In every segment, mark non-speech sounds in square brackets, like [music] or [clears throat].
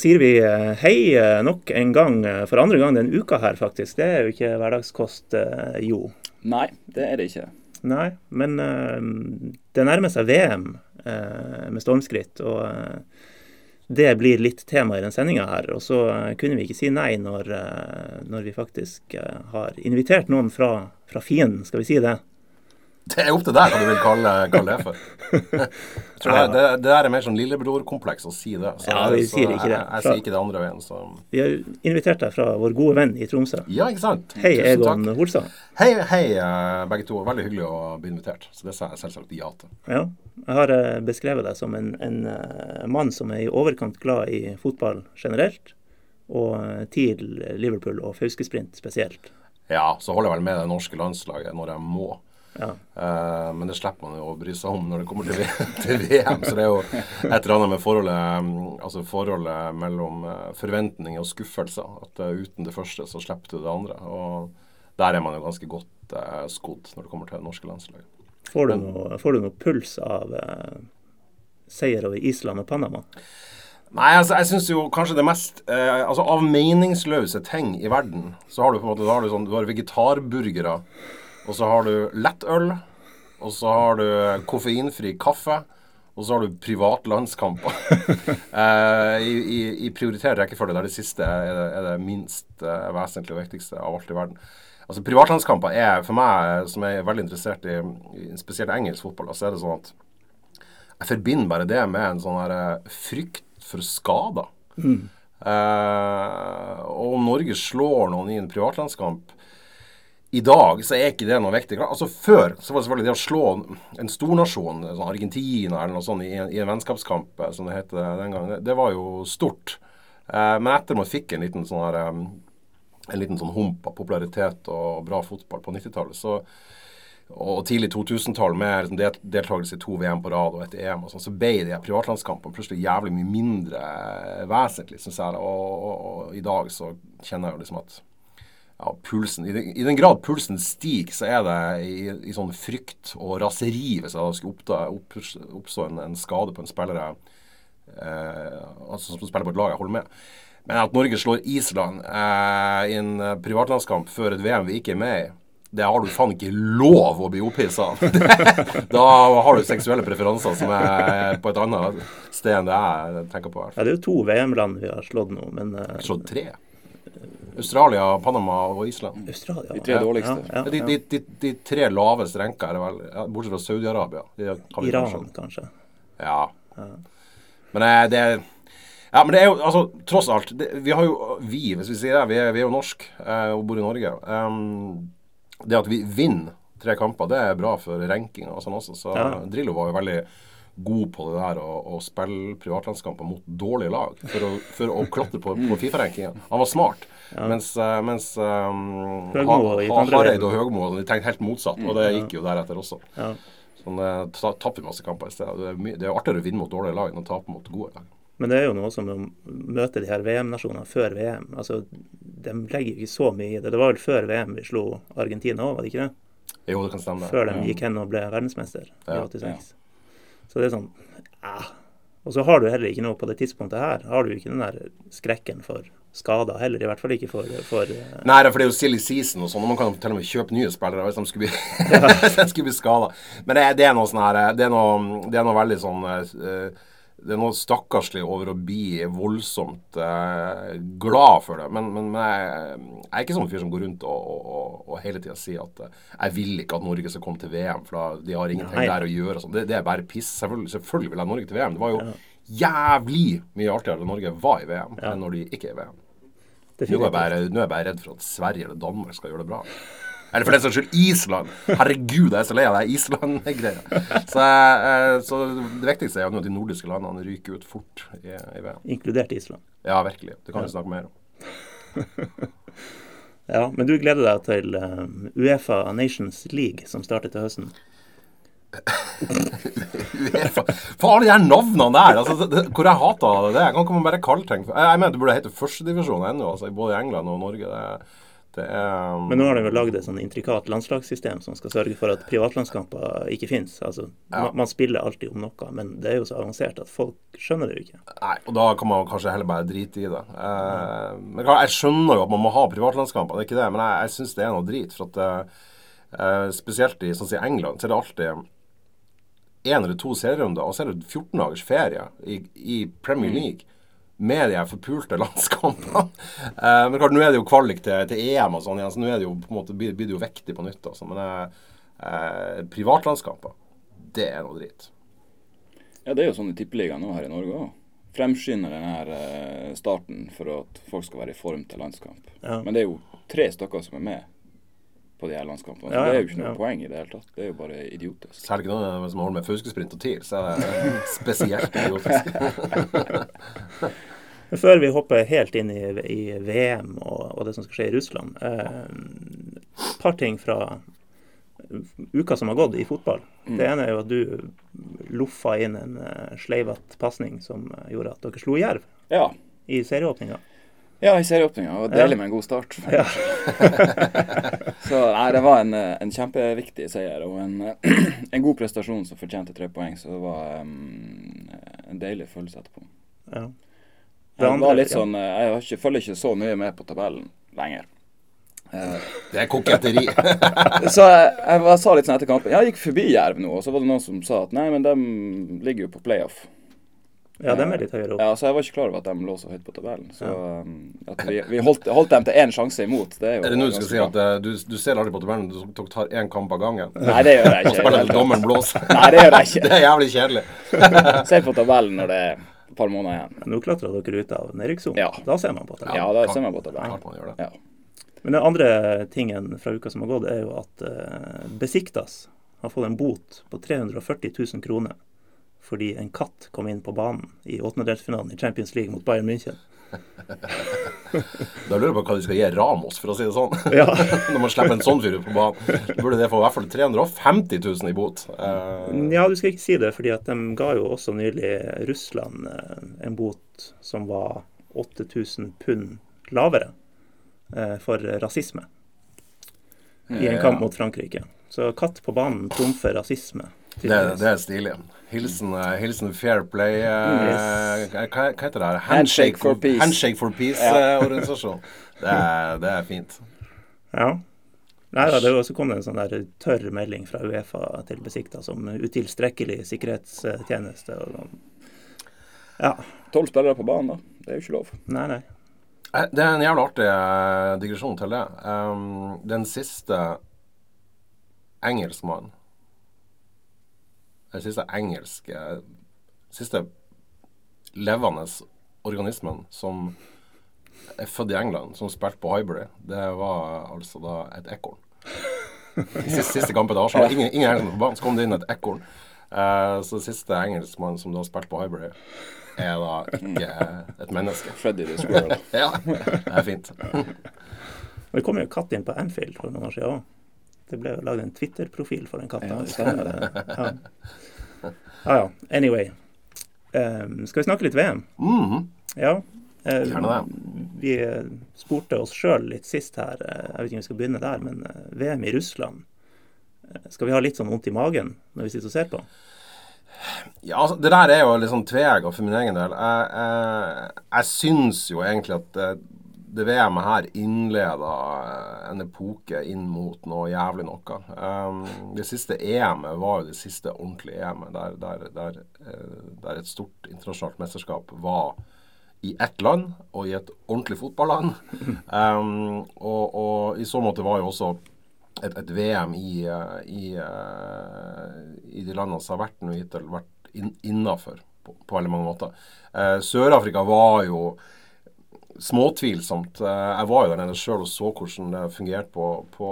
sier vi eh, hei eh, nok en gang, eh, for andre gang denne uka her, faktisk. Det er jo ikke hverdagskost, jo. Nei, det er det ikke. Nei, men det nærmer seg VM med stormskritt. Og det blir litt tema i den sendinga her. Og så kunne vi ikke si nei når, når vi faktisk har invitert noen fra, fra fienden, skal vi si det. [laughs] Det er opp til deg hva du vil kalle, kalle det for. [laughs] Jeg det, det, det er mer sånn lillebrorkompleks å si det. Så, Ja, vi sier ikke det. Jeg, jeg sier ikke det andre veien. Så. Vi har invitert deg fra vår gode venn i Tromsø. Ja, ikke sant? Hei, Egon. Holstad. Hei, hei, eh, begge to. Veldig hyggelig å bli invitert. Så det sa jeg selvsagt ja til. Ja, jeg har eh, beskrevet deg som en, en eh, mann som er i overkant glad i fotball generelt, og til Liverpool og Fauskesprint spesielt. Ja, så holder jeg vel med det norske landslaget når jeg må. Ja. Eh, men det slipper man jo å bry seg om når det kommer til, [laughs] til VM. Så det er jo et eller annet med forholdet, mm, altså forholdet mellom eh, forventninger og skuffelser. At uh, uten det første så slipper du det andre. Og der er man jo ganske godt uh, skodd når det kommer til det norske landslaget. Får, du noe, får du noe puls av seier over Island og Panama? Nei, altså jeg syns jo kanskje det mest eh, Altså av meningsløse ting i verden, så har du på en måte da har du sånn, du har vegetarburgere, og så har du lettøl, og så har du koffeinfri kaffe. Og så har du privatlandskamper. [laughs] eh, i, i, I prioritert rekkefølge der det siste er det, er det minst eh, vesentlige og viktigste av alt i verden. Altså Privatlandskamper er for meg, som er veldig interessert i, i spesielt engelsk fotball, så er det sånn at jeg forbinder bare det med en sånn her eh, frykt for skader. Eh, og om Norge slår noen i en privatlandskamp i dag, så er ikke det noe viktig. Altså Før så var det selvfølgelig det å slå en stornasjon, sånn Argentina eller noe sånt, i en, i en vennskapskamp, eh, som det het den gangen, det, det var jo stort. Eh, men etter man fikk en liten sånn her eh, en liten sånn hump av popularitet og bra fotball på 90-tallet, så og tidlig 2000-tall med liksom del- deltakelse i to VM på rad og et EM, og sånn, så ble de privatlandskampene plutselig jævlig mye mindre eh, vesentlig, syns jeg. Og, og, og i dag så kjenner jeg jo liksom at ja, pulsen, i, den, I den grad pulsen stiger, så er det i, i sånn frykt og raseri hvis det skulle oppda, opp, oppstå en, en skade på en spiller eh, altså som spiller på et lag jeg holder med. Men at Norge slår Island eh, i en eh, privatlandskamp før et VM vi ikke er med i, det har du faen ikke lov å bli opphissa av. [laughs] da har du seksuelle preferanser som er på et annet sted enn det jeg tenker på. Ja, det er jo to VM-land vi har slått nå, men eh, Slått tre. Australia, Panama og Island. Australia De tre ja, dårligste. Ja, De, ja, de, de, de tre lavest renka er det vel, bortsett fra Saudi-Arabia. Kan Iran, kanskje- kanskje. Ja. Men det det Ja, men det er jo altså Tross alt. Det, vi har jo Vi, hvis vi sier det, vi er, vi er jo norsk eh, og bor i Norge. Um, det at vi vinner tre kamper, det er bra for rankinga og sånn også. Så Ja. Drillo var jo veldig god på det der å, å spille privatlandskamper mot dårlige lag for å, for å klatre på, på Fifa-rankinga. Han var smart. Mens, eh, mens um, Høgmo Ha- Ha- Hareid og Høgmo de tenkte helt motsatt, og det gikk jo deretter også. Ja. Sånn, eh, ta- Tapper masse kamper i stedet. Det er, det er artigere å vinne mot dårlige lag enn å tape mot gode lag. Men det er jo noe som å møte de her VM-nasjonene før VM. Altså, De legger ikke så mye i det. Det var vel før VM vi slo Argentina òg, var det ikke det? Jo, det kan stemme. Før de gikk hen og ble verdensmester i Ja. Så det er sånn ja. Og så har du heller ikke noe på det tidspunktet her. Har du ikke den der skrekken for skader heller. I hvert fall ikke for, for eh, Nei, for det er jo silly season og sånn, og man kan til og med kjøpe nye spillere hvis de skulle bli, [laughs] ja. bli skada. Men det, det er noe sånn her Det er noe, det er noe veldig sånn eh, Det er noe stakkarslig over å bli voldsomt eh, glad for det. Men, men, men jeg, jeg er ikke sånn fyr som går rundt og, og, og, hele tida sier at eh, jeg vil ikke at Norge skal komme til VM, for de har ingenting Nei. der å gjøre. Sånn. Det, det er bare piss. Selvfølgelig, selvfølgelig vil jeg Norge til VM. Det var jo jævlig mye artigere da Norge var i VM, enn når de ikke er i VM. Nå er, bare, nå er jeg bare redd for at Sverige eller Danmark skal gjøre det bra. Eller for den saks skyld Island. Herregud, jeg er så lei av det Island-greia. Så, eh, så det viktigste er jo at de nordiske landene ryker ut fort i, i VM. Inkludert Island. Ja, virkelig. Det kan vi snakke mer om. [laughs] Ja, Men du gleder deg til eh, Uefa Nations League, som starter til høsten? Faen, de her navnene der! Altså, det, det, hvor jeg hater det. Jeg kan ikke man bare kalle ting Jeg, mener det burde hete førstedivisjon ennå, altså, både i England og Norge. Det, Er, Men nå har de jo lagd et sånn intrikat landslagssystem som skal sørge for at privatlandskamper ikke finnes. Altså, Ja. man, man spiller alltid om noe, men det er jo så avansert at folk skjønner det jo ikke. Nei, og da kan man kanskje heller bare drite i det. Eh, men jeg skjønner jo at man må ha privatlandskamper, det er ikke det, men jeg, jeg syns det er noe drit. For at uh, Spesielt i sånn som i England så er det alltid én eller to serierunder, og så er det 14 dagers ferie i, i Premier League. Med de her forpulte [laughs] landskampene. eh, men klart, nå er det jo kvalik til, til EM og sånn igjen, så nå er det jo på en måte, blir, blir det jo vektig på nytt. Altså. Men eh, eh, privatlandskamper, det er noe dritt. Ja, det er jo sånn i tippeligaen nå her i Norge òg. Fremskynder den her eh, starten for at folk skal være i form til landskamp. Ja. Men det er jo tre stykker som er med på de her landskampene. Ja, ja, det er jo ikke noe ja. poeng i det hele tatt. Det er jo bare idiotisk. Særlig ikke noen som holder med fuskesprint og TIL, så er det [laughs] spesielt idiotisk. [laughs] Før vi hopper helt inn i, i VM og, og det som skal skje i Russland, et eh, par ting fra uka som har gått i fotball. Det ene er jo at du loffa inn en uh, sleivete pasning som eh, gjorde at dere slo Jerv Ja. i serieåpninga. Ja, i serieåpninga. Det var deilig med en god start. Ja. [laughs] så nei, det var en, eh, en kjempeviktig seier og en, [clears throat] en god prestasjon som fortjente tre poeng. Så det var um, en deilig følelse etterpå. Ja. Det andre- var litt sånn, eh, jeg har ikke, følger ikke så mye med på tabellen lenger. Eh, Det er koketteri. [laughs] så jeg, jeg, jeg, sa litt sånn etter kampen Jeg gikk forbi Jerv nå, og så var det noen som sa at nei, men de ligger jo på playoff. Ja, dem er litt høyere opp. Ja, Så jeg var ikke klar over at de lå så høyt på tabellen. Så ja. at vi, vi holdt, holdt dem til én sjanse imot, det er jo Er det nå du skal si at eh, du, du ser aldri på tabellen, du, tar én kamp av gangen? Nei, det gjør jeg [laughs] ikke. Og det spiller til dommeren blåser? [laughs] Nei, det gjør jeg ikke. Det er jævlig kjedelig. [laughs] Se på tabellen når det er et par måneder igjen. Nå klatrer dere ut av nedrykkssonen. Ja. Da ser man på tabellen. Ja, da ser man på tabellen. Klart man gjør det. Ja. Men den andre tingen fra uka som har gått, er jo at uh, Besiktas har fått en bot på 340 000 kroner fordi en katt kom inn på banen i åttendedelsfinalen i Champions League mot Bayern München. Da lurer jeg på hva de skal gi Ramos, for å si det sånn. [laughs] Ja. [laughs] Når man slipper en sånn fyr ut på banen. Burde det få i hvert fall 350 000 i bot. Eh, Ja, du skal ikke si det, fordi at de ga jo også nylig Russland eh, en bot som var 8000 pund lavere eh, for rasisme i en kamp mot Frankrike. Så katt på banen trumfer rasisme. det, det er stilig. Hilsen, eh, hilsen Fair Play eh, Yes. hva, hva heter det? her? Handshake for Peace. Handshake for Peace-organisasjon. [laughs] det, er- det er fint. Ja. Nei da, det også så kom det en sånn der tørr melding fra Uefa til Besikta som utilstrekkelig sikkerhetstjeneste. Og sånn. Ja. Tolv spillere på banen, da. Det er jo ikke lov. Nei, nei. Eh, Det er en jævlig artig eh, digresjon til det. Um, den siste engelskmannen Den siste engelske Siste levende organismen som er født i England, som spilte på Highbury, det var altså da et ekorn. [laughs] Siste, siste kampen til Arsenal. Ingen, ingen engelskmann på banen, så kom det inn et ekorn. Uh, så siste engelskmann som da spilte på Highbury, er da ikke et menneske. Freddy the Squirrel. Ja, det er fint. [laughs] [laughs] Det kom jo en katt inn på Anfield for noen år siden òg. Det ble lagd en Twitter-profil for den katta. Ja, ja. ja ja. Anyway. Um, skal vi snakke litt VM? Mhm. Ja. Uh, vi eh, spurte oss sjøl litt sist her, eh, jeg vet ikke om vi skal begynne der, men eh, VM i Russland. Skal vi ha litt sånn vondt i magen når vi sitter og ser på? Ja, altså, det der er jo litt sånn tveegget for min egen del. Jeg, jeg, jeg syns jo egentlig at det, VM-et her innleda en epoke inn mot noe jævlig noe. Um, det siste EM-et var jo det siste ordentlige EM-et, der, der, der, eh, der et stort internasjonalt mesterskap var i ett land og i et ordentlig fotballand. Um, [laughs] og, og i så måte var jo også et, et VM i, eh, i, eh, i de landene som har vært nå hittil, vært inn, innafor på, på veldig mange måter. Uh, Sør-Afrika var jo småtvilsomt. Eh, jeg var jo der nede sjøl og så hvordan det fungerte på, på,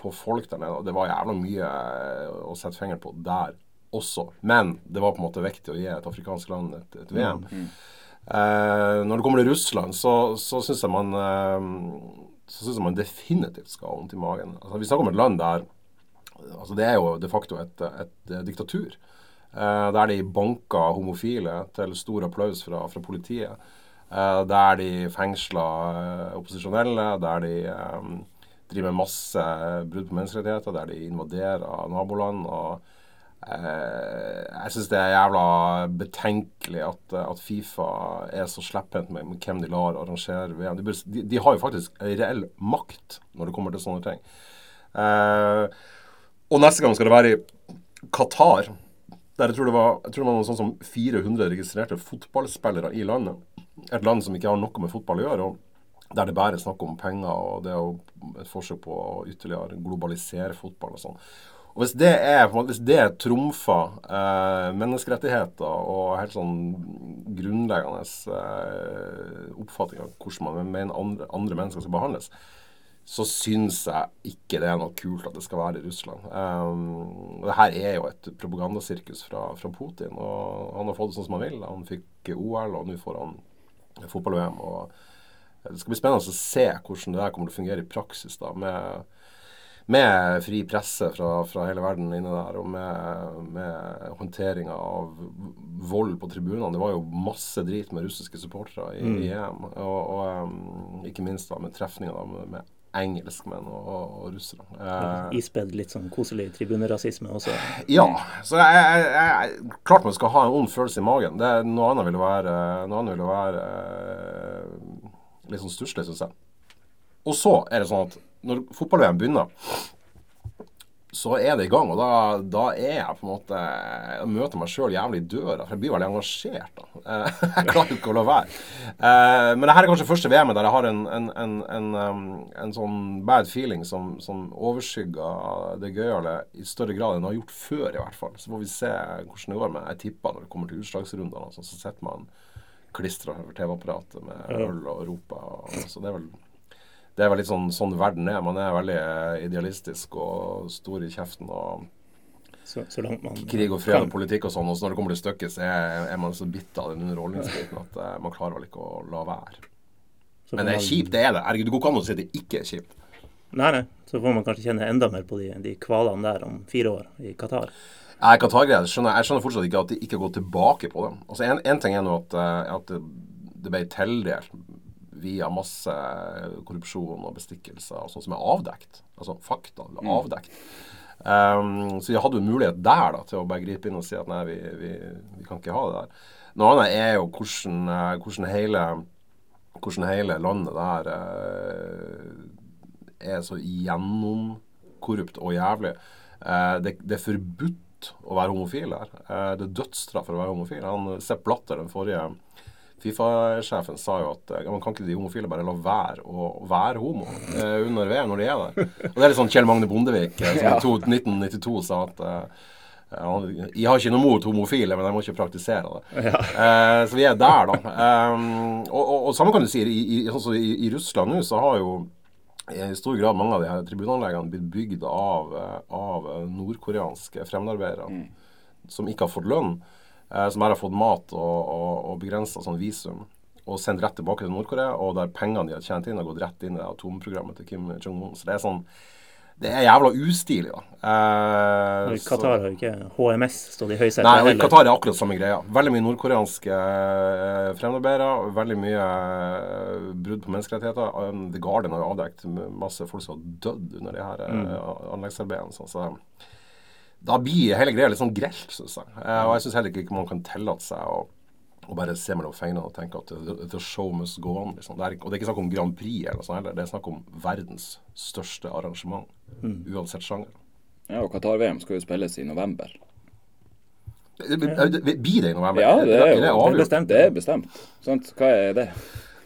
på folk der nede. Det var jævla mye eh, å sette fingeren på der også. Men det var på en måte viktig å gi et afrikansk land et, et VM. Eh, når det kommer til Russland, så, så syns jeg man eh, så synes jeg man definitivt skal ha vondt i magen. Altså, vi snakker om et land der altså, Det er jo de facto et, et, diktatur. Eh, der de banker homofile til stor applaus fra, fra politiet. Der de fengsler opposisjonelle, der de driver med masse brudd på menneskerettigheter, der de invaderer naboland. og jeg syns det er jævla betenkelig at, at Fifa er så slepphendt med, med, hvem de lar arrangere VM. De, de, de, har jo faktisk reell makt når det kommer til sånne ting. Eh, og neste gang skal det være i Qatar. Der jeg tror det var, jeg tror det var noe sånt som 400 registrerte fotballspillere i landet. Et land som ikke har noe med fotball å gjøre. og Der det bare er snakk om penger og det er et forsøk på å ytterligere globalisere fotball og sånn. Og Hvis det er hvis det trumfer eh, menneskerettigheter og helt sånn grunnleggende eh, oppfatning av hvordan man mener andre, andre, mennesker skal behandles, så syns jeg ikke det er noe kult at det skal være i Russland. Um, og det her er jo et propagandasirkus fra, fra, Putin. og Han har fått det sånn som han vil. Han fikk OL, og nå får han fotball-VM. og Det skal bli spennende å se hvordan det der kommer til å fungere i praksis. da, med med fri presse fra, fra, hele verden inne der, og med, med håndteringa av vold på tribunene. Det var jo masse drit med russiske supportere i, mm. i EM. Og, og um, ikke minst da med trefninga med, med engelskmenn og, og, russere. Eh, Ispedd litt sånn koselig tribunerasisme også? Ja. Så jeg, jeg, jeg, klart man skal ha en ond følelse i magen. Det, noe annet ville være, noe annet ville være eh, litt sånn stusslig, syns jeg. Og så er det sånn at når fotball-VM begynner, så er det i gang. Og da, da er jeg på en måte Jeg møter meg sjøl jævlig i døra. For jeg blir veldig engasjert. da. [laughs] Jeg klarer ikke å la være. Eh, men dette er kanskje første VM-et der jeg har en, en, en, en, um, en sånn bad feeling som, som overskygger det gøyale i større grad enn det har gjort før, i hvert fall. Så får vi se hvordan det går. Men jeg tipper når det kommer til utslagsrundene, altså, så sitter man klistra over TV-apparatet med øl og roper. Så det er vel det er vel litt sånn, sånn verden er. Man er veldig eh, idealistisk og stor i kjeften. og så, så man, krig og fred og politikk og sånn. Og så når det kommer til stykket, så er, er man så bitt av den underholdningsbiten at uh, man klarer vel ikke å la være. Men det er kjipt, det er det. Herregud, det går ikke an å si det ikke er kjipt. Nei, nei. Så får man kanskje kjenne enda mer på de, de kvalene der om fire år i Qatar. Nei, Qatar-greier skjønner jeg skjønner fortsatt ikke at de ikke går tilbake på dem. Altså, en, ting er nå at, uh, at det ble tildelt via masse korrupsjon og bestikkelser og sånt som er avdekt. Altså fakta mm. avdekt. Um, så de hadde jo en mulighet der da, til å bare gripe inn og si at nei, vi, vi, vi kan ikke ha det der. Noe annet er jo hvordan, eh, hvordan, hele, hvordan hele landet der uh, er så gjennomkorrupt og jævlig. Uh, det, det, er forbudt å være homofil her. Uh, det er dødsstraff for å være homofil. Han Sepp Blatter, den forrige Fifa-sjefen sa jo at ja, man kan ikke de homofile bare la være å være homo eh, under VM når de er der. Og det er litt sånn Kjell Magne Bondevik eh, som i 1992 sa at eh, jeg har ikke noe mot homofile, men jeg må ikke praktisere det. Ja. Eh, så vi er der, da. Um, og, og, og, samme kan du si. I, i, altså, i, i Russland nå så har jo i stor grad mange av de her tribunanleggene blitt bygd av, eh, av nordkoreanske fremmedarbeidere mm. som ikke har fått lønn eh, som her har fått mat og, og, og begrensa sånn visum, og sendt rett tilbake til Nord-Korea, og der pengene de har tjent inn, har gått rett inn i atomprogrammet til Kim Jong-un. Så det er sånn det er jævla ustilig, da. Eh, Qatar har ikke HMS stått i høysetet Nei, i Qatar er akkurat samme greia. Veldig mye nordkoreanske eh, fremmedarbeidere. Veldig mye eh, brudd på menneskerettigheter. Um, The Garden har jo avdekket masse folk som har dødd under de her eh, mm. anleggsarbeidene. Så, så da blir hele greia litt sånn grelt, syns jeg. Eh, og jeg syns heller ikke man kan tillate seg å, og bare se mellom fingrene og tenke at the, the show must go on. Liksom. Det er, og det er ikke snakk om Grand Prix eller noe sånt heller. Det er snakk om verdens største arrangement. Mm. Uansett sjanger. Ja, og Qatar-VM skal jo spilles i november. Blir det i november? Ja, det er, jo det er bestemt. Det er bestemt. Sånt, hva er det?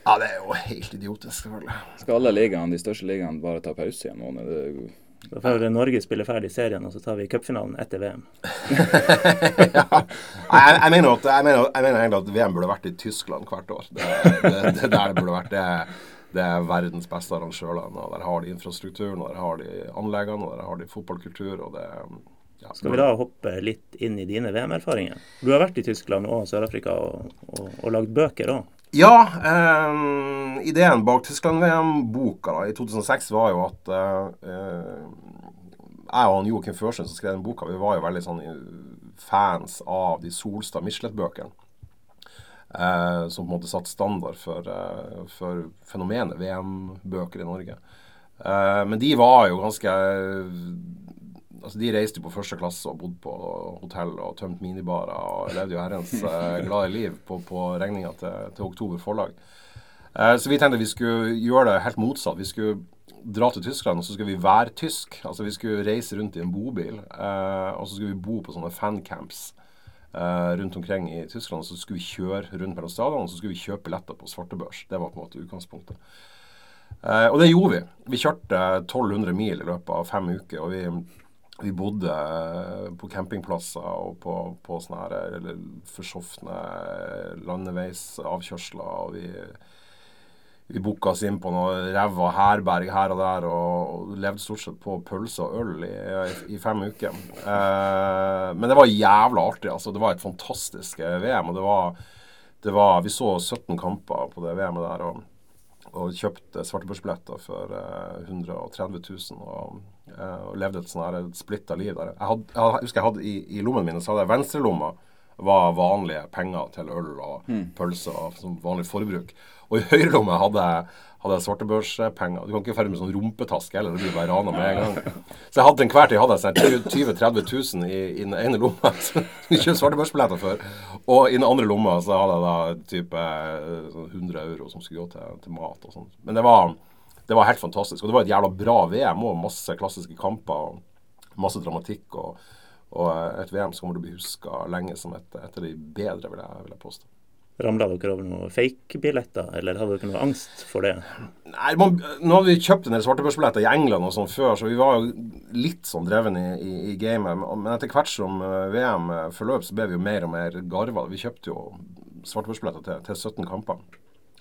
Ja, Det er jo helt idiotisk, selvfølgelig. Skal alle ligaene, de største ligaene bare ta pause igjen? Nå? Det er jo da får Norge spille ferdig serien, og så tar vi cupfinalen etter VM. [laughs] ja. jeg, jeg, mener at, jeg, mener, jeg, mener egentlig at VM burde vært i Tyskland hvert år. Det, det, det der burde vært. Det, det er verdens beste arrangørland. og Der har de infrastrukturen, og der har de anleggene, og der har de fotballkultur. og det ja. Skal vi da hoppe litt inn i dine VM-erfaringer? Du har vært i Tyskland og Sør-Afrika og, og, og lagd bøker òg. Ja. Eh, ideen bak Tyskland-VM-boka i 2006 var jo at eh, jeg og Joakim Førsund som skrev den boka, vi var jo veldig sånn fans av de Solstad Michelet-bøkene. Eh, som på en måte satte standard for, eh, for fenomenet VM-bøker i Norge. Eh, men de var jo ganske altså De reiste på første klasse og bodde på hotell og tømte minibarer og levde jo herrens eh, glade liv på, på regninga til, til, Oktober Forlag. Eh, så vi tenkte vi skulle gjøre det helt motsatt. Vi skulle dra til Tyskland, og så skulle vi være tysk. Altså Vi skulle reise rundt i en bobil, eh, og så skulle vi bo på sånne fancamps eh, rundt omkring i Tyskland. Og så skulle vi kjøre rundt mellom stadionene, og så skulle vi kjøpe billetter på svartebørs. Det var på en måte utgangspunktet. Uh, og det gjorde vi. Vi kjørte 1200 mil i løpet av fem uker. og vi vi bodde på campingplasser og på, på sånne her, eller forsofne landeveisavkjørsler. og vi vi booka oss inn på noe ræva herberg her og der og, levde stort sett på pølse og øl i, i, i fem uker. Eh, men det var jævla artig. altså Det var et fantastisk eh, VM. og det var, det var Vi så 17 kamper på det VM-et der. og, og kjøpte svartebørsbilletter for eh, 130 000 og, eh, og levde et sånn splitta liv der. Jeg, had, jeg, husker jeg hadde i, i lommen min så hadde jeg venstrelomma var vanlige penger til øl og mm. pølser som vanlig forbruk. Og i høyrelommet hadde hadde jeg svartebørspenger. Du kan ikke ferde med sånn rumpetaske heller, det blir bare rana med en gang. Så jeg hadde til enhver tid hadde jeg sånn 20 30 000 i, i den ene lomma som vi kjøpte svartebørsbilletter for. Og i den andre lomma så hadde jeg da type 100 sånn euro som skulle gå til, til mat og sånn. Men det var, det var helt fantastisk. Og det var et jævla bra VM og masse klassiske kamper og masse dramatikk. og og et VM som kommer til å bli huska lenge som et, et av de bedre, vil jeg, vil jeg påstå. Ramla dere over noen fake-billetter, eller hadde dere noe angst for det? Nei, man, Nå hadde vi kjøpt en del svartebørsbilletter i England og sånn før, så vi var jo litt sånn dreven i, i, i gamet. Men etter hvert som eh, VM eh, forløp, så ble vi jo mer og mer garva. Vi kjøpte jo svartebørsbilletter til, til 17 kamper.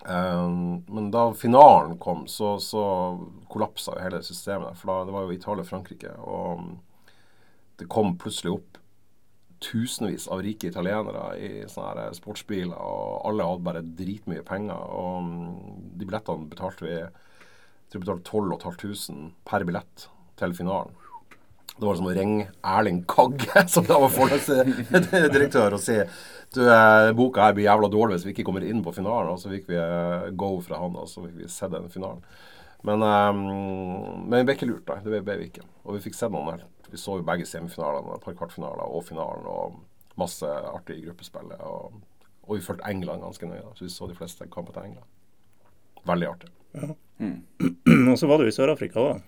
Um, men da finalen kom, så, så kollapsa jo hele systemet. For da, det var jo Italia og Frankrike. Og det kom plutselig opp tusenvis av rike italienere i sånne sportsbiler, og alle hadde bare dritmye penger. Og mm, de billettene betalte vi jeg tror vi betalte 12.500 per billett til finalen. Det var som å ringe Erling Kagge, [laughs] som da var forlagsdirektør, og si du, eh, boka her blir jævla dårlig hvis vi ikke kommer inn på finalen. Og så fikk vi eh, go fra han, og så fikk vi se den finalen. Men, um, men vi ble ikke lurt, da. Det ble vi ikke. Og vi fikk sett noen helt vi så jo begge semifinalene, et par kvartfinaler og finalen. Og masse artig gruppespill. Og, og vi fulgte England ganske nøye. Så vi så de fleste kampene til England. Veldig artig. Ja. Mm. [clears throat] og så var du i Sør-Afrika òg.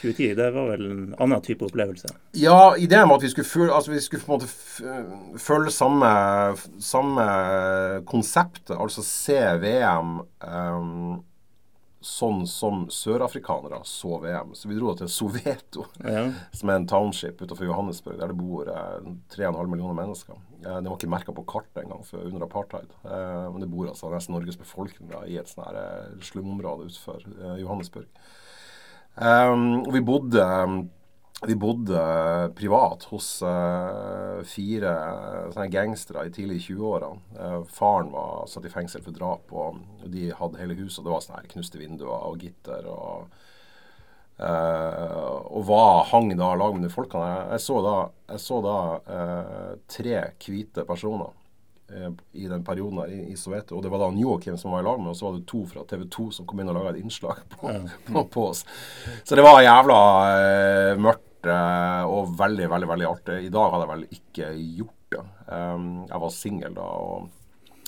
2010, det var vel en annen type opplevelse? Ja, ideen var at vi skulle, følge, altså vi skulle på en måte følge samme, samme konseptet. Altså se VM um, sånn som sørafrikanere så VM. Så vi dro til Soveto, ja. [laughs] som er en township utenfor Johannesburg, der det bor eh, 3,5 millioner mennesker. Eh, det var ikke merka på kartet engang under apartheid. Eh, men det bor altså nesten Norges befolkning da, i et sånn eh, slumområde utenfor eh, Johannesburg. Um, og vi bodde vi bodde privat hos uh, fire sånne gangstere i tidlig 20-årene. Uh, faren var satt i fengsel for drap, og, de hadde hele huset. Det var sånne knuste vinduer og gitter. Og, uh, og hva hang da lag med de folkene. Jeg, jeg, så da, jeg så da tre hvite personer i den perioden her i, i Soweto. Og det var da Joakim som var i lag med, og så var det to fra TV 2 som kom inn og laga et innslag på, [laughs] på, på, oss. Så det var jævla mørkt uh, og veldig, veldig veldig artig. I dag hadde jeg vel ikke gjort det. Um, jeg var singel da. og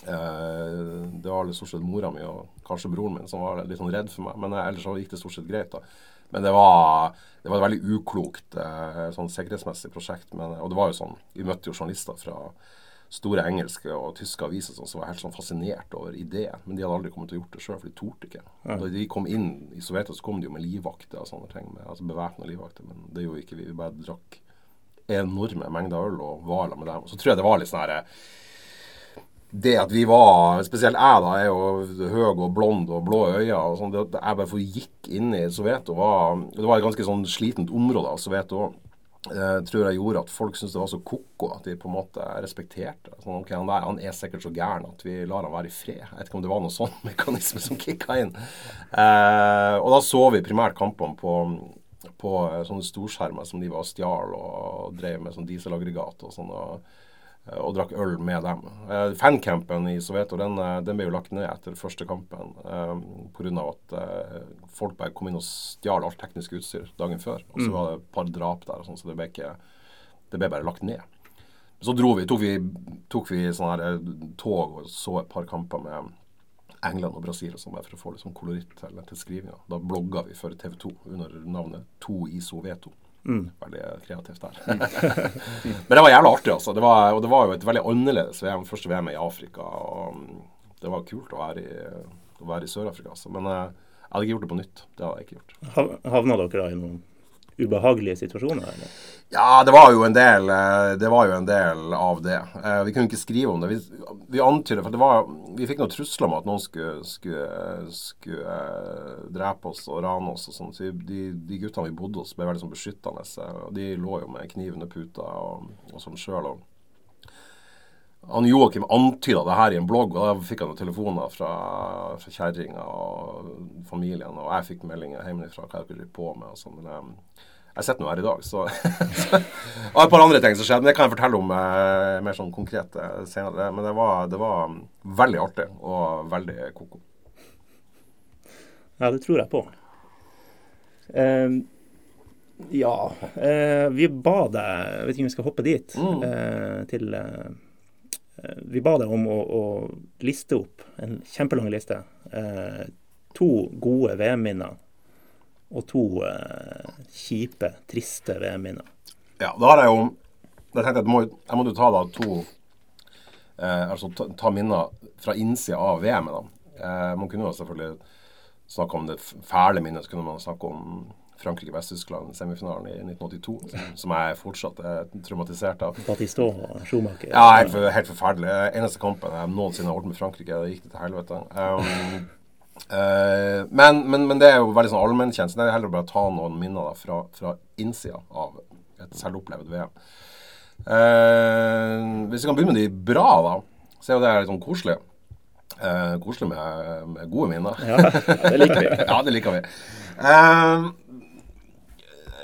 uh, Det var stort sett mora mi og kanskje broren min som var litt sånn redd for meg. Men uh, ellers så gikk det stort sett greit. da. Men det var, det var et veldig uklokt sånn sikkerhetsmessig prosjekt. Men, og det var jo sånn, Vi møtte jo journalister fra store engelske og tyske aviser som var helt sånn fascinert over ideen. Men de hadde aldri kommet til å gjort det sjøl, for de torde ikke. Ja. Da de kom inn i Sovjetet, så kom de jo med livvakter og sånne ting. Med, altså bevæpna livvakter. Men det gjorde ikke vi. Vi bare drakk enorme mengder øl og var med dem. Og så tror jeg det var litt sånn herre det at vi var Spesielt jeg, da. Jeg er jo høy og blond og blå øyne. og sånn, det, Jeg bare gikk inn i Soveto. Var, det var et ganske sånn slitent område av Soveto òg eh, tror jeg gjorde at folk syntes det var så ko-ko at de på en måte respekterte sånn, ok, han, der, han er sikkert så gæren at vi lar han være i fred. Jeg vet ikke om det var noen sånn [laughs] mekanisme som kicka inn. Eh, og da så vi primært kampene på, på eh, sånne storskjermer som de var og stjal og drev med sånn dieselaggregat og sånn. og og drakk øl med dem. Eh, fancampen i Soveto den, eh, den, ble jo lagt ned etter første kampen eh, pga. at eh, folk bare kom inn og stjal alt teknisk utstyr dagen før. Og så mm. var det et par drap der, og sånn, så det ble, ikke, det ble bare lagt ned. Så dro vi, tok vi, tok vi her tog og så et par kamper med England og Brasil sånn, for å få liksom koloritt til, til skrivinga. Da blogga vi for TV 2 under navnet To i Soveto. Mm. Veldig kreativt der. [laughs] Men det var jævlig artig, altså. Det var, og det var jo et veldig annerledes VM. Første VM i Afrika. og mm, Det var kult å være i, å være i Sør-Afrika. Altså. Men uh, jeg hadde ikke gjort det på nytt. Det hadde jeg ikke gjort. Havna dere da i noen ubehagelige situasjoner? Eller? Ja, det var jo en del eh, Det var jo en del av det. Eh, vi kunne ikke skrive om det. Vi, vi antydet, for det var, vi fikk noen trusler om at noen skulle, skulle, skulle uh, drepe oss og rane oss. og sånn. Så de, de, guttene vi bodde hos, ble veldig sånn beskyttende. og De lå jo med kniv under puta og, og sånn sjøl. Han Joakim antyda det her i en blogg, og da fikk han telefoner fra, fra kjerringa og familien. Og jeg fikk meldinger hjemmefra hva jeg driver på med. og sånn. Men, jeg sitter nå her i dag, [laughs] så, Og et par andre ting som skjedde. Men det kan jeg fortelle om eh, mer sånn konkret senere. Men det var, det var, veldig artig og veldig ko-ko. Ja, det tror jeg på. Um, ja, uh, vi ba deg Jeg vet ikke om vi skal hoppe dit. Mm. Uh, til eh, Vi ba deg om å, å, liste opp en kjempelang liste. to gode VM-minner og to eh, kjipe, triste VM-minner. Ja, da har jeg jo Jeg tenkte at må, jeg må ta da to eh, Altså ta, ta, minner fra innsida av VM-et. Eh, man kunne jo selvfølgelig snakke om det fæle minnet. Så kunne man snakke om Frankrike-Vest-Tyskland, semifinalen i 1982, som, som jeg fortsatt er traumatisert av. Batistå og Schumacher? Ja, helt, helt forferdelig. Eneste kampen jeg noensinne har holdt med Frankrike, det gikk det til helvete. Um, Uh, men, men, men, det er jo veldig sånn allmennkjent, så det er heller bare å ta noen minner da, fra, fra innsida av et selvopplevd VM. Uh, hvis vi kan begynne med de bra, da, så er jo det litt sånn koselig. Uh, koselig med, med, gode minner. Ja, det liker vi. [laughs] ja, det liker vi.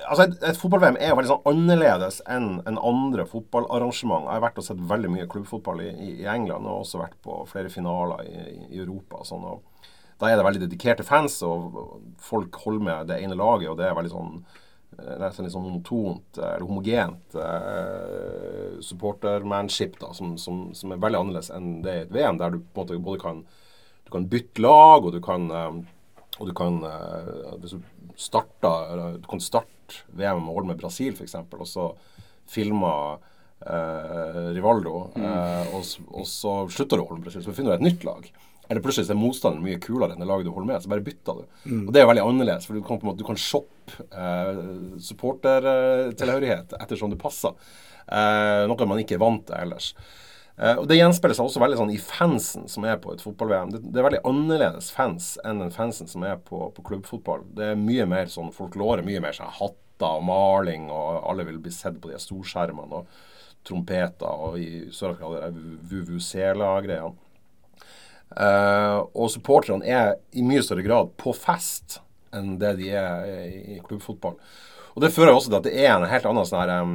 Altså Et, et fotball-VM er jo veldig sånn annerledes enn en andre fotballarrangement. Jeg har vært og sett veldig mye klubbfotball i, i, England og også vært på flere finaler i, i Europa. sånn, og da er det veldig dedikerte fans, og folk holder med det ene laget. og det er veldig sånn det nesten litt sånn monotont eller homogent eh, supportermanship da, som, som, som, er veldig annerledes enn det i et VM, der du på en måte både kan, du kan bytte lag, og du kan, eh, og du kan eh, Hvis du starter, du kan starte VM med å holde med Brasil, f.eks., og så filmer eh, Rivaldo, mm. Eh, og, og, så slutter du å holde med Brasil, så finner du et nytt lag. Eller plutselig er motstanderen mye kulere enn det laget du holder med, så bare bytter du. Mm. Og det er veldig annerledes, for du kan, på en måte, du kan shoppe eh, supportertilhørighet ettersom det passer. Eh, noe man ikke er vant til ellers. Eh, og Det gjenspeiler seg også veldig sånn i fansen som er på et fotball-VM. Det, det, er veldig annerledes fans enn den fansen som er på, på klubbfotball. Det er mye mer sånn folklore, mye mer sånn hatter og maling, og alle vil bli sett på de storskjermene og trompeter, og i Sør-Afrika VVC-la-greiene. Uh, og supporterne er i mye større grad på fest enn det de er i klubbfotball. Og Det fører også til at det er en helt annen, sånn um,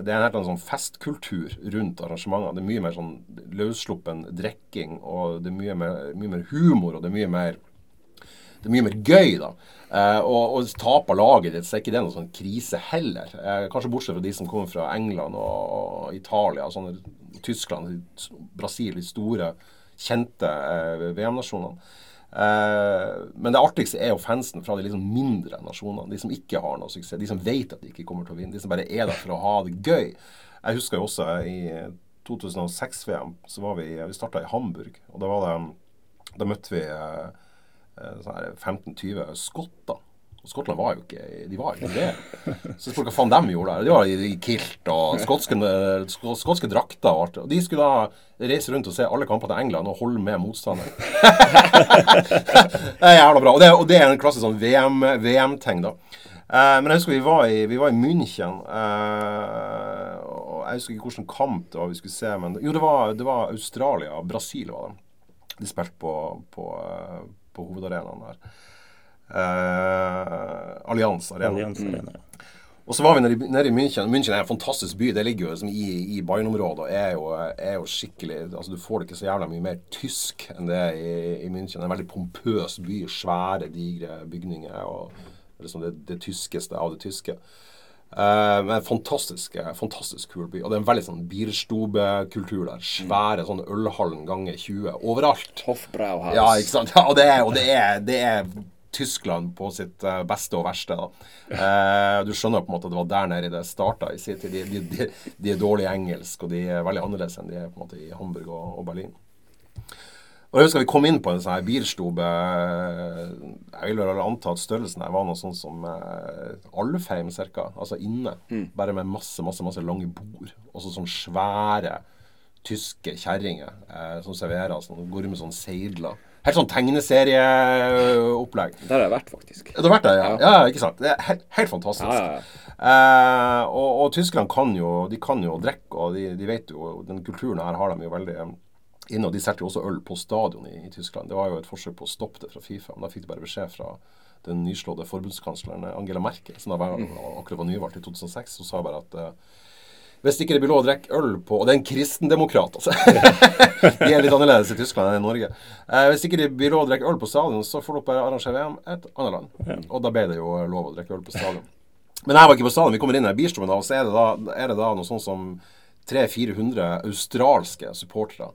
det er en helt annen sånn festkultur rundt arrangementene. Det er mye mer sånn løssluppen drikking, og det er mye mer, mye mer, humor, og det er mye mer, det er mye mer gøy. da. Eh, og, og taper laget ditt, så er ikke det noen sånn krise heller. Eh, kanskje bortsett fra de som kommer fra England og, og Italia, sånne, Tyskland, Brasil, de store kjente eh, VM-nasjonene. Eh, men det artigste er jo fansen fra de liksom mindre nasjonene. De som ikke har noe suksess. De som vet at de ikke kommer til å vinne. De som bare er der for å ha det gøy. Jeg husker jo også i 2006-VM så var vi Vi starta i Hamburg. Og da, var det, da møtte vi eh, eh sånn 15-20 skotter. Og Skottland var jo ikke de var ikke det. Så spør hva faen de gjorde der. De var i kilt og skotske, drakter og alt. Og de skulle da reise rundt og se alle kampene til England og holde med motstanderen. [laughs] det er jævla bra. Og det, og det er en klassisk sånn VM-ting, VM da. Eh, men jeg husker vi var i, vi var i München. Eh, og Jeg husker ikke hvilken kamp det var vi skulle se. Men jo, det var, det var Australia. Brasil var det. De spilte på, på, uh, på hovedarenaen der. Uh, Allianz Arena. Allianz Arena. Og så var vi nede i, nede i München. München er en fantastisk by. Det ligger jo liksom i, i Bayern-området og er jo, er jo, skikkelig altså Du får det ikke så jævla mye mer tysk enn det er i, i München. Det er en veldig pompøs by. Svære, digre bygninger. og liksom det, det tyskeste av det tyske. Uh, men fantastisk, fantastisk kul by. Og det er en veldig sånn bierstube-kultur der. Svære sånn ølhallen ganger 20 overalt. Hoffbrauhaus. Ja, ikke sant. Ja, og det er, og det er, det er Tyskland på sitt uh, beste og verste. Eh, du skjønner på en måte at det var der nede det starta i sin tid. De, de, de, er dårlig engelsk, og de er veldig annerledes enn de er på en måte i Hamburg og, og Berlin. Og jeg husker Vi kom inn på en sånn her bilstube. Jeg vil vel anta at størrelsen her var noe sånn som uh, Alfheim ca. Altså inne. Mm. Bare med masse masse, masse lange bord. Og så sånn svære tyske kjerringer eh, som serverer. Sånn, går med sånn seidler. Helt sånn tegneserieopplegg. Der har jeg vært, faktisk. Du har vært der, ja. ja. ja ikke sant? Det er helt, helt fantastisk. Ja, eh, og, og, tyskerne kan jo De kan jo drikke, og de, de, vet jo Den kulturen her har de jo veldig eh, inne. Og de solgte jo også øl på stadion i, i, Tyskland. Det var jo et forsøk på å stoppe det fra Fifa, men da fikk de bare beskjed fra den nyslåtte forbundskansleren Angela Merkel, som da var, mm. akkurat var nyvalgt i 2006, og sa bare at uh, hvis ikke det blir lov å drikke øl på Og det er en kristendemokrat, altså. [laughs] de er litt annerledes i Tyskland enn i Norge. Eh, hvis ikke det blir lov å drikke øl på stadion, så får dere bare arrangere VM et annet land. Ja. Og da ble det jo lov å drikke øl på stadion. Men jeg var ikke på stadion. Vi kommer inn i bilstuen, og så er det da, er det da noe sånn som 300-400 australske supportere.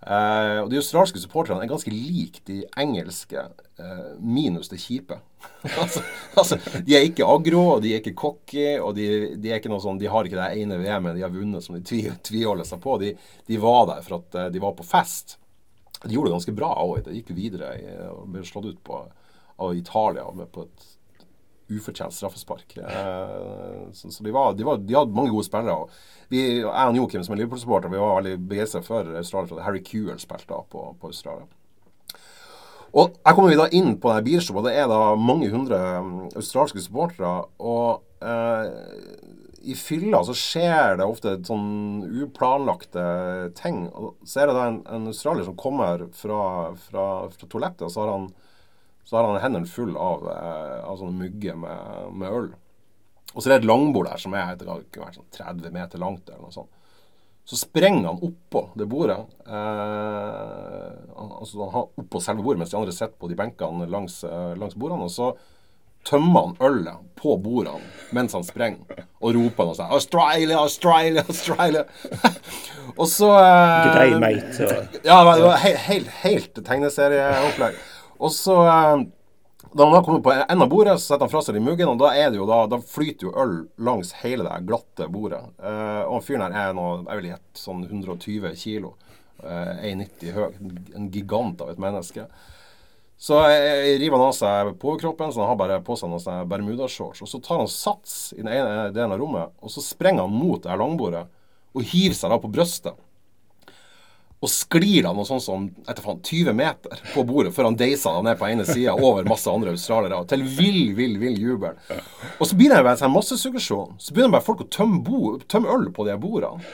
Uh, og De australske supporterne er ganske like de engelske, uh, minus det kjipe. [laughs] altså, altså, De er ikke agro, og de er ikke cocky, og de, de, er ikke noe sånn, de har ikke det ene VM-et de har vunnet som de tvi, tviholder seg på. De, de, var der for at uh, de var på fest. De gjorde det ganske bra òg. De gikk videre og ble slått ut på, av Italia på et ufortjent straffespark. Eh, så, så de, var, de, var, de, hadde mange gode spillere. Vi, jeg og Joakim som er Liverpool-supporter vi var veldig begeistra for Australia. Harry Kewell spilte da på, på, Australia. Og Her kommer vi da inn på denne bilshowet. det er da mange hundre um, australske supportere. Og eh, i fylla så skjer det ofte sånn uplanlagte ting. Og så er det da en, en australier som kommer fra, fra, fra toalettet, og så har han så har han hendene full av, eh, av sånne mugger med, med, øl. Og så er det et langbord der som er sånn 30 meter langt. eller noe sånt. Så sprenger han oppå det bordet. Eh, altså han har oppå selve bordet, mens de andre sitter på de benkene langs, eh, langs bordene. Og så tømmer han ølet på bordene mens han sprenger, og roper noe sånt 'Australia, Australia, Australia'. [laughs] og så eh, Grei mate. Ja, det var helt, helt, helt tegneserieopplegg. Og så eh, da han har kommet på enden av bordet, så setter han fra seg de muggene, og da, er det da, da flyter jo øl langs hele det glatte bordet. Uh, og fyren her er noe, jeg vil gjette sånn 120 kilo. Uh, 1,90 høy. En gigant av et menneske. Så jeg river han av seg på kroppen, så han har bare på seg noen sånne bermudashorts. Og så tar han sats i den ene delen av rommet, og så sprenger han mot det her langbordet og hiver seg da på brystet og sklir da noe sånn som etter faen, 20 meter på bordet før han deiser han ned på ene sida over masse andre australiere. Til vill, vill, vill jubel. Og så begynner det en sånn massesuggesjon. Så begynner bare folk å tømme, bo, tømme øl på de bordene.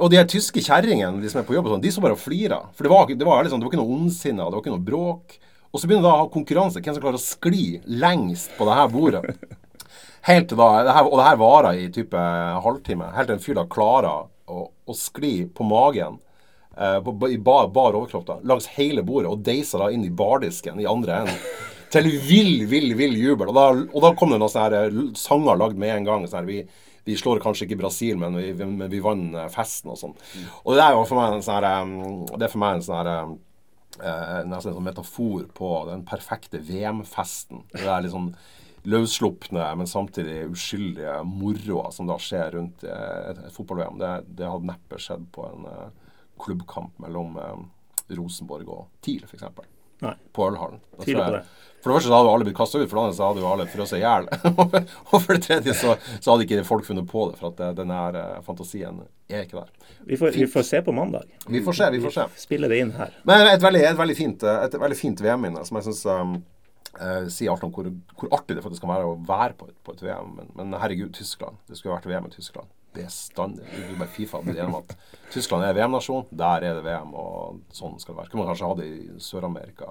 Og de her tyske kjerringene de som er på jobb, sånn, de som bare flirer. For det var, det var, liksom, det var ikke noe ondsinna, det var ikke noe bråk. Og så begynner da å ha konkurranse. Hvem som klarer å skli lengst på det her bordet. Helt til da, det her, Og det her varer i type halvtime. Helt til en fyr da klarer å, å skli på magen i bar, bar overkropp da, langs hele bordet og deisa da inn i bardisken i andre enden. [laughs] Til vill, vill, vill jubel. Og da, og da kom det noen sånne her, eh, sanger lagd med en gang. Sånn vi, vi slår kanskje ikke Brasil, men vi, vi, vi vant eh, festen og sånn. Og det er jo for meg en sånn her, Det er for meg en sånn her eh, nesten en sånn metafor på den perfekte VM-festen. Det er litt sånn løsslupne, men samtidig uskyldige moroa som da skjer rundt et, et fotball-VM. Det, det hadde neppe skjedd på en klubbkamp mellom eh, Rosenborg og TIL, f.eks. På Ølhallen. For det første så hadde jo alle blitt kasta ut, for det andre så hadde jo alle frosset i hjel. [laughs] og for det tredje så, så, hadde ikke folk funnet på det, for at den denne uh, fantasien er ikke der. Vi får, vi får, se på mandag. Vi får se, vi får se. Spille det inn her. Men et veldig, et veldig fint, eh, et veldig fint VM-minne som jeg syns um, uh, sier alt om hvor, hvor, artig det faktisk kan være å være på et, på et VM. Men, men herregud, Tyskland. Det skulle vært VM i Tyskland bestandig. Du bare Fifa blir enig om at Tyskland er VM-nasjon, der er det VM, og sånn skal det være. Kunne man kanskje ha det i Sør-Amerika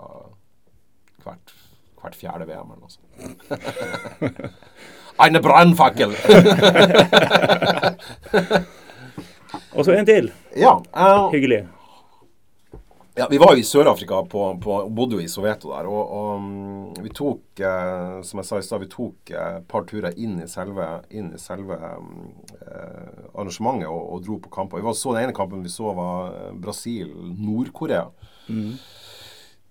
hvert, hvert fjerde VM eller noe sånt. [laughs] Eine brannfakkel! [laughs] Og så en til. ja, Uh, Hyggelig. Ja, vi var jo i Sør-Afrika på, på, bodde jo i Soveto der. Og, og mm, vi tok, eh, som jeg sa i stad, vi tok eh, et par turer inn i selve, inn i selve mm, eh, arrangementet og, og dro på kamper. Vi var så Den ene kampen vi så, var eh, Brasil-Nord-Korea.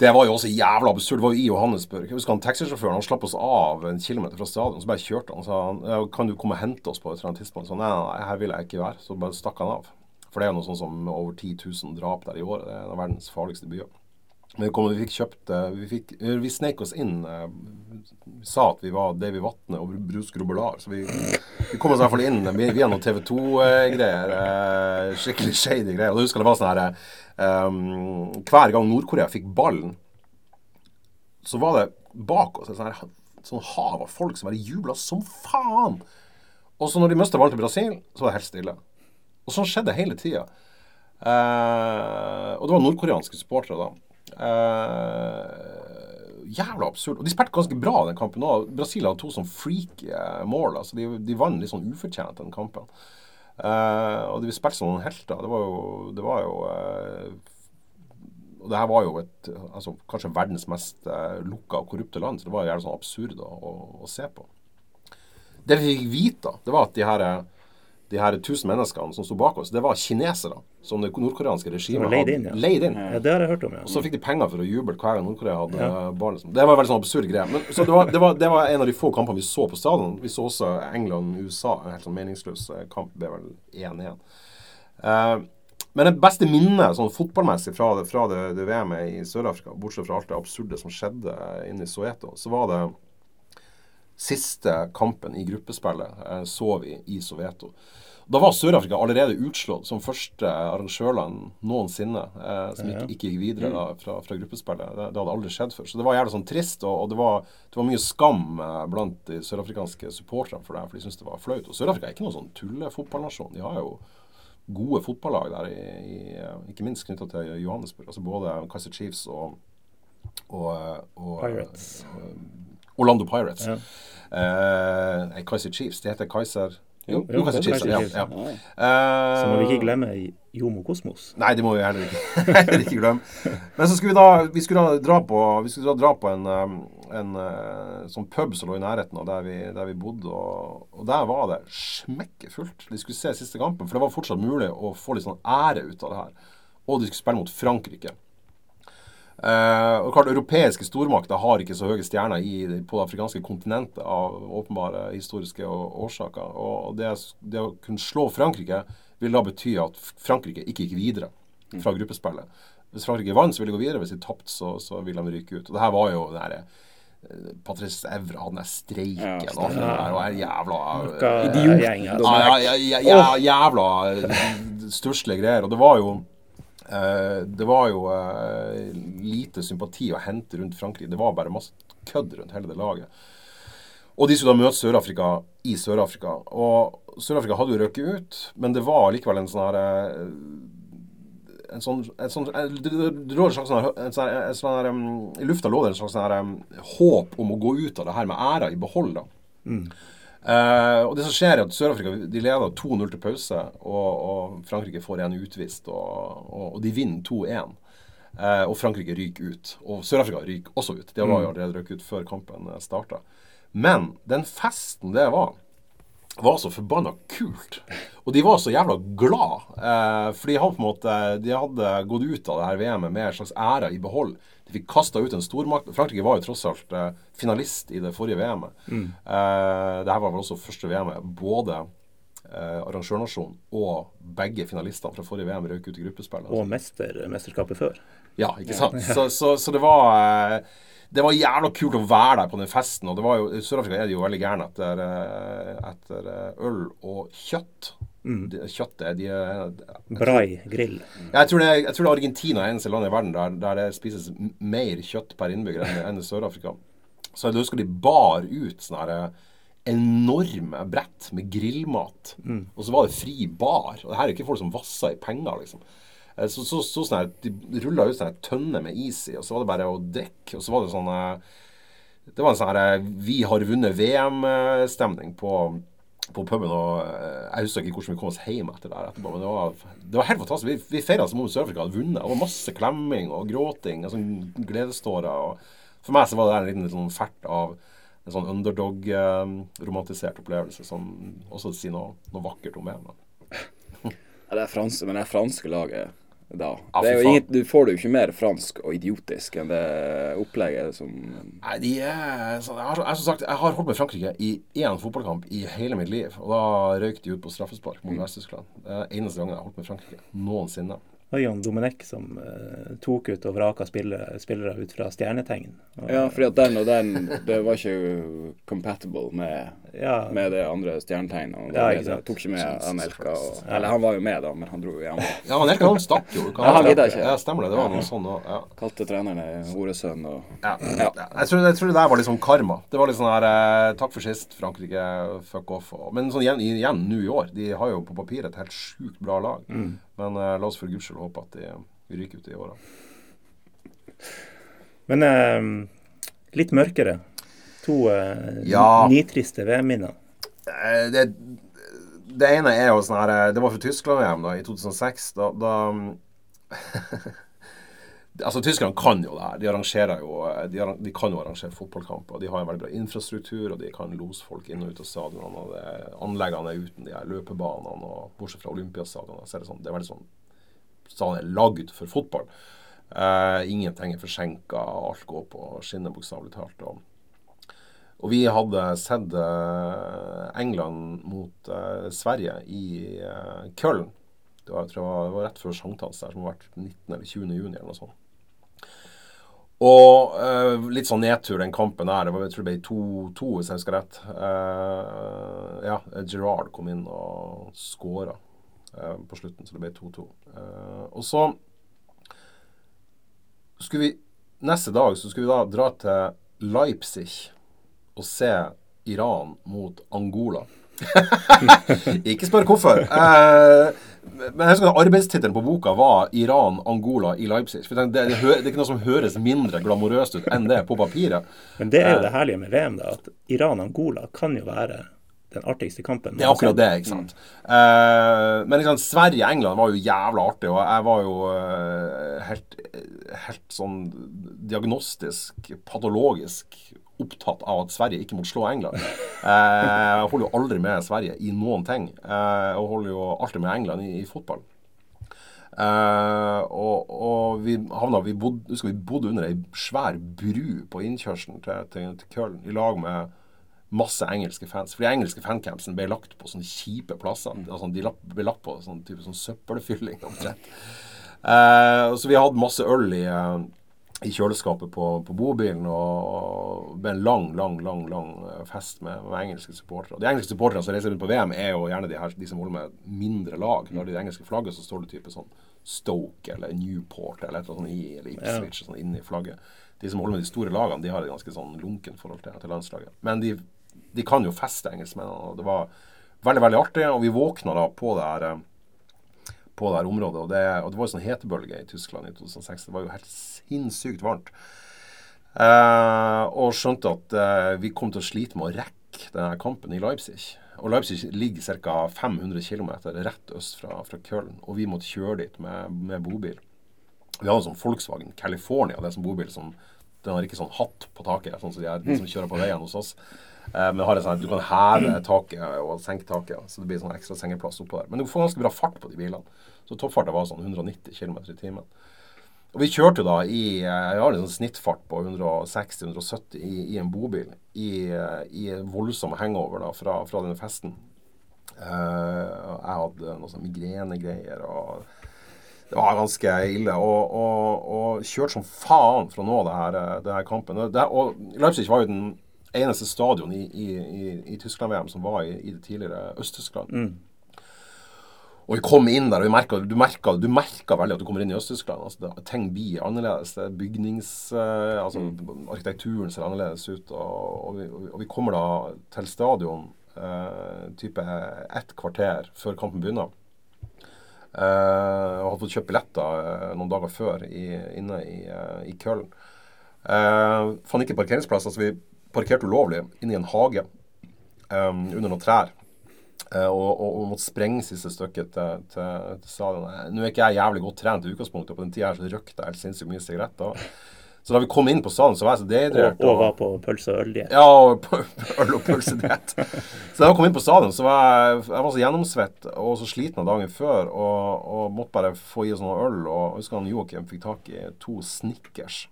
Det var jo også jævla absurd. Det var jo i Johannesburg. Jeg husker han Taxisjåføren han slapp oss av en kilometer fra stadion. Så bare kjørte han. og sa han kan du komme og hente oss på et eller annet tidspunkt. Så nei, nei, her vil jeg ikke være. Så bare stakk han av. For det er jo noe sånn som over 10 000 drap der i året. Det er en av verdens farligste byer. Men vi, fikk kjøpt eh, Vi, fikk, eh, vi snek oss inn. eh, Vi sa at vi var Davy Vatne og Bruce Grobelar. Så vi, vi kom oss i hvert fall inn vi- via noen TV 2-greier. eh, Skikkelig shady greier. Og jeg husker det var sånn her um, Hver gang Nord-Korea fikk ballen, så var det bak oss et sånn, sånn hav av folk som bare jubla som faen. Og så når de mista ballen til Brasil, så var det helt stille. Og sånn skjedde hele tida. Eh, og det var nordkoreanske supportere da. Eh, jævla absurd. Og de spilte ganske bra den kampen òg. Brasil hadde to sånn freaky eh, mål. Altså de, de vant litt sånn ufortjent den kampen. Eh, og de spilte som noen helter. Det var jo, det var jo og det her var jo et, altså, kanskje verdens mest uh, lukka og korrupte land, så det var jævlig sånn absurd å, å, å se på. Det vi fikk vite, det var at de her, de her tusen menneskene som sto bak oss, det var kinesere som det nordkoreanske regimet leid inn, ja. leid inn. Ja, det har jeg hørt om, ja. Og så fikk de penger for å juble hver gang Nord-Korea hadde barn. Liksom. Det var en veldig sånn absurd greie. Men, så det var, det, var, det var en av de få kampene vi så på stadion. Vi så også England-USA. En helt sånn meningsløs eh, kamp. Det ble vel 1-1. Uh, men det beste minnet sånn fotballmessig fra det, fra det, det VM-et i Sør-Afrika, bortsett fra alt det absurde som skjedde inne i Soweto, så var det siste kampen i gruppespillet eh, så vi i Soveto. Da var Sør-Afrika allerede utslått som første arrangørland noensinne eh, som ikke, ikke gikk videre da, fra, fra gruppespillet. Det, det hadde aldri skjedd før. Så det var jævlig sånn trist, og, og det, var, det var mye skam eh, blant de sørafrikanske supporterne for det, for de syntes det var flaut. Og Sør-Afrika er ikke noen sånn tullefotballnasjon. De har jo gode fotballag der, i, i, ikke minst knytta til Johannesburg. Altså både Kaiser Chiefs og, og, og Pirates. og Orlando Pirates. Ja. Uh, Kaiser Chiefs. Det heter Kaiser Jo, jo, jo Kaiser Chiefs. Kaiser Ja, Chiefs. ja. Ja. Eh, Så må vi ikke glemme Jomo Kosmos. Nei, det må vi heller ikke, [laughs] heller ikke glemme. Men så skulle vi da vi skulle da dra på, vi skulle da dra på en, en uh, sånn pub som lå i nærheten av der vi, der vi bodde. Og, og der var det smekkefullt. De skulle se siste kampen, for det var fortsatt mulig å få litt sånn ære ut av det her. Og de skulle spille mot Frankrike. Eh, og klart, Europeiske stormakter har ikke så høye stjerner i, på det afrikanske kontinentet av åpenbare historiske årsaker. Og det, det å kunne slå Frankrike vil da bety at Frankrike ikke gikk videre fra gruppespillet. Hvis Frankrike vant, så ville de gå videre. Hvis de tapte, så, så ville de ryke ut. Og det her var jo den derre eh, Patrice Evra, den der streiken Ja, og alt der, og den jævla Idiotgjengen. gjeng, altså. ja, ja, ja, ja, jævla stusslige greier. Og det var jo eh, Det var jo eh, lite sympati å hente rundt Frankrike. Det var bare masse kødd rundt hele det laget. Og de skulle da møte Sør-Afrika i Sør-Afrika. Og Sør-Afrika hadde jo røket ut, men det var likevel en sånn her eh, en sånn, sånn en sånn, sånn, I lufta lå det en slags sånn håp om å gå ut av det her med æra i behold. da. Eh, og det som skjer er at Sør-Afrika de leder 2-0 til pause, og, og Frankrike får en utvist, og, og, og de vinner 2-1. Uh, og Frankrike ryker ut. Og Sør-Afrika ryker også ut. De var jo allerede røket ut før kampen starta. Men den festen det var, var så forbanna kult. Og de var så jævla glad. Uh, for de hadde på en måte De hadde gått ut av det her VM-et med en slags ære i behold. De fikk kasta ut en stormakt. Frankrike var jo tross alt eh, finalist i det forrige VM-et. Eh, Dette var vel også første VM-et. Både eh, arrangørnasjonen og begge finalistene fra forrige VM røk ut i gruppespillet. Og mester, mesterskapet før. Ja, ikke sant? Så, så, så det var eh, det var jævla kult å være der på den festen. Og det var jo, I Sør-Afrika er de jo veldig gærne etter, eh, etter eh, øl og kjøtt. Det, kjøttet de er, Brai grill. jeg, tror det, jeg tror det er Argentina er eneste land i verden der, der det spises mer kjøtt per innbygger enn, enn i Sør-Afrika. Så jeg husker de bar ut sånne her, eh, enorme brett med grillmat. Og så var det fri bar. Og det her er jo ikke folk som vasser i penger, liksom. Eh, Så, så, så sånne, De rulla ut sånne tønner med is i, og så var det bare å drikke. Og så var det sånn eh, Det var en sånn Vi har vunnet VM-stemning på, på puben. Og jeg husker ikke hvordan vi kom oss hjem etter der etterpå. Men det var, det var helt fantastisk. Vi, vi feira som om Sør-Afrika hadde vunnet. Det var masse klemming og gråting. Og sånn gledestårer. For meg så var det en liten sånn fert av en sånn underdog-romantisert opplevelse som også sier noe, noe vakkert om VM. Ja, det er franske, men det er franske laget da. Ja, det er jo ingen, du får det jo ikke mer fransk og idiotisk enn det opplegget som Nei, de er jeg, har, jeg, som sagt, jeg har holdt med Frankrike i én fotballkamp i hele mitt liv. Og da røyk de ut på straffespark mot Vest-Tyskland. Det er eneste gangen jeg har holdt med Frankrike noensinne. Det var Jan Domenech som uh, tok ut og vraka spillere, spillere ut fra stjernetegn. Og, Ja, fordi at den og den Det var ikke compatible med, ja, med det andre stjernetegnet. Ja, det Tok ikke med Anelka. Og, eller han var jo med, da, men han dro jo hjem. Ja, men Elke han stakk jo. Kan Ja, han gidda ikke. Ja, stemmer det. Det var noe sånn òg. Ja. Kalte trenerne horesønn og Ja. Ja. Ja. Jeg, tror, jeg tror det der var litt sånn karma. Det var litt sånn her eh, Takk for sist, Frankrike. Fuck off. Og, men sånn igjen, igjen nå i år. De har jo på papiret et helt sjukt bra lag. Mm. Men eh, la oss for guds skyld håpe at de ryker ut i åra. Men eh, litt mørkere. To eh, Ja. nitriste VM-minner. Eh, det, det ene er jo sånn her eh, Det var fra Tyskland-VM i 2006. Da, da [laughs] Altså, Tyskland kan jo det her. De arrangerer jo eh, de, de kan jo arrangere fotballkamper. De har en veldig bra infrastruktur, og de kan lose folk inn og ut av stadionene. og det, Anleggene er uten de her løpebanene, og bortsett fra Olympiastadionene, så er det sånn Det er veldig sånn Stadion er lagd for fotball. Eh, ingenting er forsinka, alt går på skinner, bokstavelig talt. Og, og vi hadde sett eh, England mot eh, Sverige i uh, Köln. Det var, jeg tror det var, rett før sankthans, der, som har vært 19. eller 20. juni eller noe sånt. Og eh, litt sånn nedtur den kampen der. Det var, jeg tror det ble 2-2, hvis jeg husker rett. Eh, ja, Gerard kom inn og skåra eh, på slutten, så det ble 2-2. Eh, og så skulle vi Neste dag så skulle vi da dra til Leipzig og se Iran mot Angola. [laughs] Ikke spør hvorfor. Eh, men jeg husker Arbeidstittelen på boka var 'Iran, Angola i Leipzig'. For det, det, det er ikke noe som høres mindre glamorøst ut enn det på papiret. Men det er jo det herlige med VM, da, at Iran-Angola kan jo være den artigste kampen. Det er akkurat det, ikke sant. Eh, men liksom, Sverige-England var jo jævla artig, og jeg var jo eh, helt, helt sånn diagnostisk, patologisk opptatt av at Sverige ikke måtte slå England. Eh, jeg holder jo aldri med Sverige i noen ting, eh, og holder jo alltid med England i, i fotball. Eh, og, og vi havna vi bodde, husker vi bodde under ei svær bru på innkjørselen til, til, til Köln i lag med masse engelske fans. For de engelske fancampsene ble lagt på sånne kjipe plasser. Altså, de ble lagt på sånn type sånn søppelfylling omtrent. Eh, så vi hadde masse øl i, eh, i kjøleskapet på, på bobilen, og med en lang, lang, lang lang eh, fest med, med engelske supportere. De engelske supporterne som reiser rundt på VM, er jo gjerne de, her, de som holder med mindre lag. Når de engelske flagget, så står det type sånn Stoke eller Newport eller et eller annet sånt i, eller Ipswich sånn inni flagget. De som holder med de store lagene, de har et ganske sånn lunken forhold til, til landslaget. Men de, de kan jo feste, engelskmennene. Og det var veldig, veldig artig. Og vi våkna da på det her eh, på det her området. Og det, og det var jo sånn hetebølge i Tyskland i 2006. Det var jo helt sinnssykt varmt. Eh, og skjønte at eh, vi kom til å slite med å rekke denne kampen i Leipzig. Og Leipzig ligger ca. 500 km rett øst fra, fra Köln. Og vi måtte kjøre dit med, med bobil. Vi hadde en sånn Volkswagen California, det er sånn bobil som den har ikke sånn hatt på taket, sånn som de, er, de som kjører på veien hos oss. Eh, men har en sånn, du kan heve taket og senke taket, så det blir sånn ekstra sengeplass oppå der. Men du får ganske bra fart på de bilene. Så toppfarta var sånn 190 km i timen. Og vi kjørte jo da i eh, Jeg har sånn snittfart på 160-170 i, i en bobil. I, eh, i en voldsom hangover da fra, fra denne festen. Uh, jeg hadde noen sånn migrenegreier og det var ganske ille. Og, og, og kjørte som faen for å nå det her, eh, det her kampen. Det, og Leipzig var jo den eneste stadion i, i, i, i Tyskland-VM som var i, i det tidligere Øst-Tyskland. Og vi kom inn der, og vi merket, du, merka, merka veldig at du kommer inn i Øst-Tyskland. Altså, ting blir annerledes. Er bygnings... eh, altså Arkitekturen ser annerledes ut. Og, og, vi, og vi kommer da til stadion eh, type ett kvarter før kampen begynner. Eh, og hadde fått kjøpt billetter eh, noen dager før i, inne i, uh, i Köln. Eh, fant ikke parkeringsplass. altså vi parkert ulovlig inn i en hage um, under noen trær. Uh, og, og, og, måtte sprenge siste stykket til, til, til stadion. Nå er ikke jeg jævlig godt trent i utgangspunktet, og på den tida her så røykte jeg helt sinnssykt mye sigaretter. Så da vi kom inn på stadion, så var jeg så dehydrert. Og, og var på pølse og øldiett. Ja, og [laughs] øl og pølsediett. så da vi kom inn på stadion, så var jeg, jeg var så gjennomsvett og så sliten av dagen før, og, og måtte bare få i oss noe øl. Og jeg husker han Joakim fikk tak i to Snickers.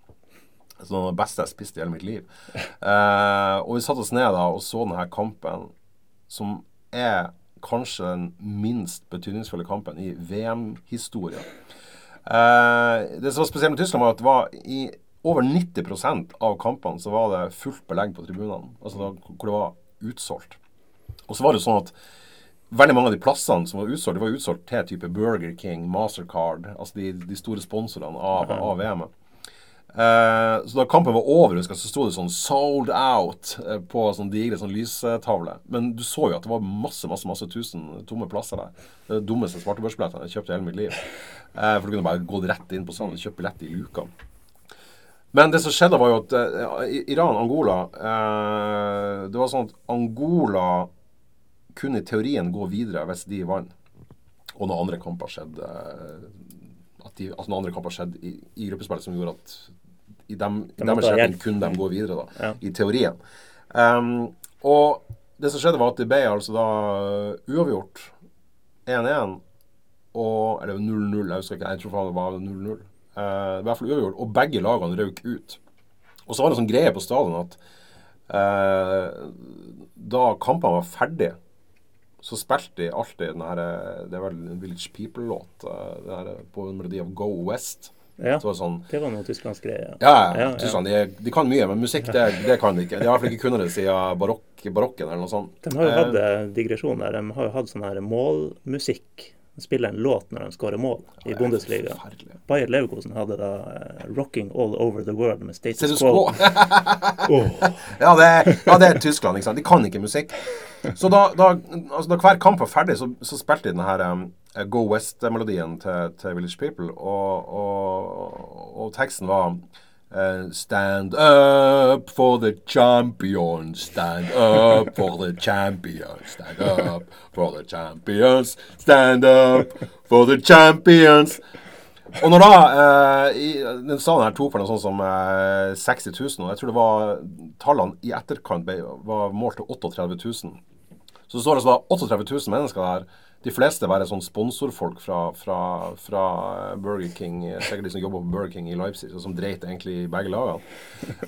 Så det beste jeg spiste i hele mitt liv. Eh, og vi satte oss ned da og så denne kampen, som er kanskje den minst betydningsfulle kampen i VM-historien. Eh, det som var spesielt med Tyskland, var at det var i over 90% av kampene så var det fullt belegg på tribunene. Altså da, hvor det var utsolgt. Og så var det sånn at veldig mange av de plassene som var utsolgt, de var utsolgt til type Burger King, Mastercard, altså de, de store sponsorene av, av VM-et. Uh, så da kampen var over, så sto det sånn 'sold out' uh, på sånn digre sånn lystavle. Men du så jo at det var masse masse, masse tusen tomme plasser der. Det det dummeste svartebørsbilletten jeg kjøpte i hele mitt liv. Uh, for du kunne bare gått rett inn på sånn og kjøpt billett i luka. Men det som skjedde, var jo at Iran-Angola Det var sånn at Angola kunne i teorien gå videre hvis de vant. Og noen andre kamper skjedde at de, at noen andre kamper skjedde i, i gruppespillet som gjorde at i dem, i deres retning kunne de gå videre, da, ja. i teorien. Um, og det som skjedde, var at det ble altså da uavgjort 1-1 og Eller 0-0, jeg husker ikke. Jeg tror det var 0-0. Uh, I hvert fall uavgjort. Og begge lagene røk ut. Og så var det en sånn greie på stadion at uh, da kampene var ferdige, så spilte de alltid den her Det er vel en Village People-låt. På en melodi av Go West. Ja, det var, sånn, det var noe tysklandsk greie. Ja, ja, Tyskland, de, de, kan mye, men musikk det, det kan de ikke. De har i hvert fall ikke kunnet det siden barokk, barokken eller noe sånt. De har jo hatt eh, digresjon der. De har jo hatt sånn her målmusikk. Spiller en låt når de skårer mål i Bundesliga. Bayer Leverkosen hadde da uh, 'Rocking All Over The World' med Status Quo. oh. [laughs] ja, det, ja, det er Tyskland. ikke sant? De kan ikke musikk. Så da, da, altså, da hver kamp var ferdig, så, så spilte de denne um, Go West-melodien til, til, Village People, og, og, og teksten var Stand up for the champions, stand up for the champions, stand up for the champions, stand up for the champions. Og når da eh, i, Den salen her tok for noe sånt som eh, 60 000, og jeg tror det var tallene i etterkant ble, var målt til 38 000. Så det står altså da 38 000 mennesker der de fleste være sånn sponsorfolk fra, fra, fra, Burger King, sikkert de som jobber på Burger King i Leipzig, og som dreit egentlig i begge lagene.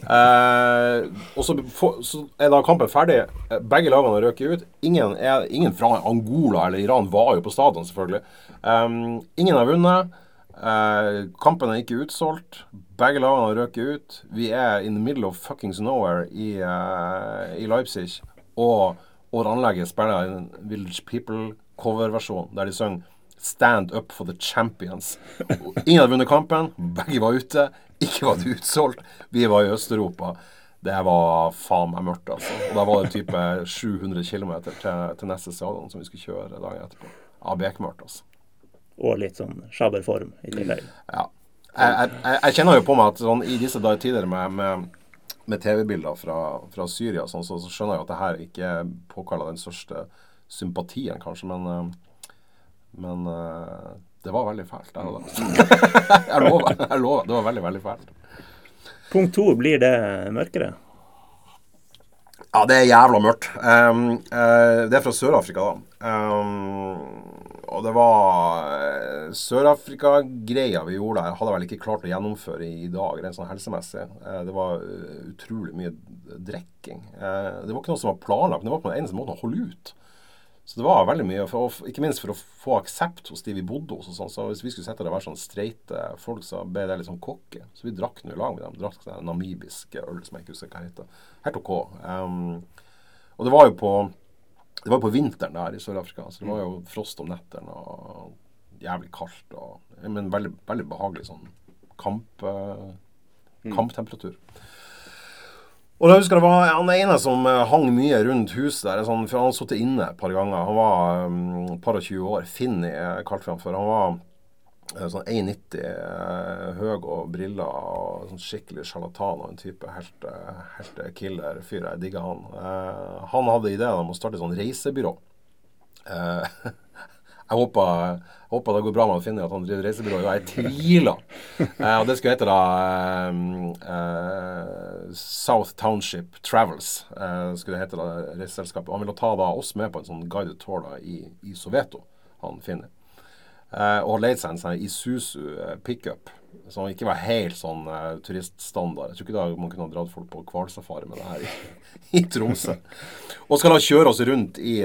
Eh, og så, for, så, er da kampen ferdig. Begge lagene har røket ut. Ingen, er, ingen, fra Angola eller Iran var jo på stadion, selvfølgelig. Eh, ingen har vunnet. Eh, kampen er ikke utsolgt. Begge lagene har røket ut. Vi er in the middle of fuckings nowhere i, uh, i Leipzig. Og, og anlegget spiller Village People coverversjon der de synger 'Stand up for the champions'. Ingen hadde vunnet kampen. Begge var ute. Ikke var det utsolgt. Vi var i Øst-Europa. Det var faen meg mørkt, altså. Og da var det type 700 km til, til, neste stadion som vi skulle kjøre dagen etterpå. Ja, bekmørkt, altså. Og litt sånn sjaberform i tillegg. Ja. Jeg, jeg, jeg, kjenner jo på meg at sånn, i disse dager tidligere med, med, med TV-bilder fra, fra, Syria, sånn, så, så, skjønner jeg at det her ikke påkaller den største sympatien, kanskje, men, eh, men eh, det var veldig fælt. [laughs] jeg lover. Jeg lover. Det var veldig, veldig fælt. Punkt to, blir det mørkere? Ja, det er jævla mørkt. Um, uh, det er fra Sør-Afrika, da. Um, og det var uh, Sør-Afrika-greia vi gjorde der, hadde jeg vel ikke klart å gjennomføre i, dag, rent sånn helsemessig. Uh, det var utrolig mye drikking. det var ikke noe som var planlagt, men det var på den eneste måten å holde ut. Så det var veldig mye, for, ikke minst for å få aksept hos de vi bodde hos. og sånn, så Hvis vi skulle sette det og være sånn streite folk, så ble det litt sånn cocky. Så vi drakk nå i lag med dem. Drakk sånn namibisk øl som jeg ikke husker hva heter. Helt OK. Um, og det var jo på det var på vinteren der i Sør-Afrika, så det var jo frost om nettene og jævlig kaldt. Og, men veldig, veldig behagelig sånn kamp, uh, kamptemperatur. Og da husker jeg det var Han ene som eh, hang mye rundt huset der. Sånn, for Han hadde sittet inne et par ganger. Han var um, par og 20 år. Finni kalte vi han for. Han var Eh, sånn 1,90 eh, høy og briller og sånn skikkelig sjarlatan og en type helt, eh, helt killer fyr. Jeg digger han. Eh, han hadde ideen om å starte et sånn reisebyrå. Eh, [laughs] jeg håper, håper, det går bra med å finne at han driver reisebyrå. Jeg tviler. Eh, og det skulle hete da South Township Travels. skulle det hete da. Han ville ta da oss med på en sånn guided tour da i, i Soveto, han finner. og og leid seg en sånn Isuzu uh, pickup som ikke var helt sånn turiststandard. Jeg tror ikke da man kunne ha dratt folk på hvalsafari med det her i, [laughs] i Tromsø. Og skal da kjøre oss rundt i,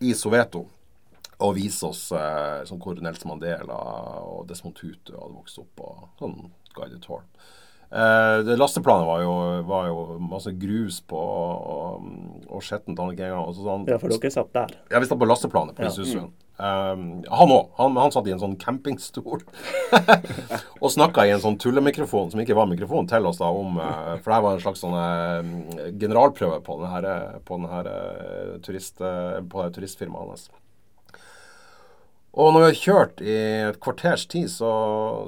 i Soveto og vise oss sånn hvor Nelson Mandela og Desmond Tutu hadde vokst opp. og sånn guided tour. det Lasteplanet var jo, var jo, masse grus på og, og skjettent en gang. Sånn, ja, for dere satt der? Ja, vi satt på lasteplanet på ja. Isuzu-en. Mm. Um, han òg. Han, han, satt i en sånn campingstol [laughs] og snakka i en sånn tullemikrofon som ikke var mikrofon til oss da om uh, For det her var en slags sånn uh, generalprøve på denne, her, på denne her uh, turist, på det turistfirmaet hans. Og når vi har kjørt i et kvarters tid, så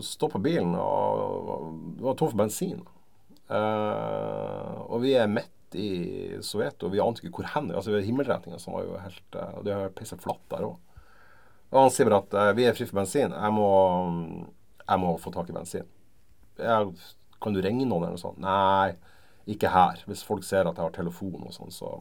stopper bilen, og det var tom for bensin. og vi er midt i Sovjet, og vi ante ikke hvor hen. Altså, Himmelretninga som var jo helt Og det er pissa flatt der òg. Og han sier bare at uh, vi er fri for bensin. Jeg må, jeg må få tak i bensin. Jeg, kan du ringe noen eller noe sånt? Nei, ikke her. Hvis folk ser at jeg har telefon og sånn, så,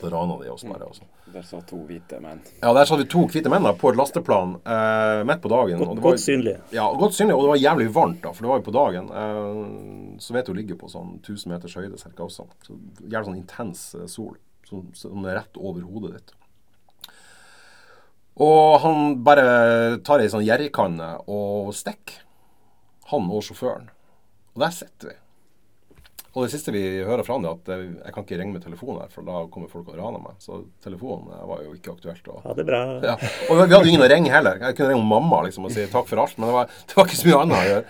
så rana de oss bare. Også. Der satt to hvite menn. Ja, der satt vi to hvite menn på et lasteplan eh, midt på dagen. Godt, var, godt synlig. Ja, godt synlig, og det var jævlig varmt, da, for det var jo på dagen. Eh, så vet du ligger på sånn 1000 meters høyde cirka også. Så Jævlig sånn intens sol som, som er rett over hodet ditt. Og han bare tar ei sånn jerrykanne og stikker. Han og sjåføren. Og der sitter vi. Og det siste vi hører fra han er at eh, jeg kan ikke ringe med telefonen her, for da kommer folk og raner meg. Så telefonen eh, var jo ikke aktuelt. Og, ha det bra. Ja. Og vi hadde ingen å ringe heller. Jeg kunne ringe mamma liksom, og si takk for alt, men det var, [laughs] det var ikke så mye annet å gjøre.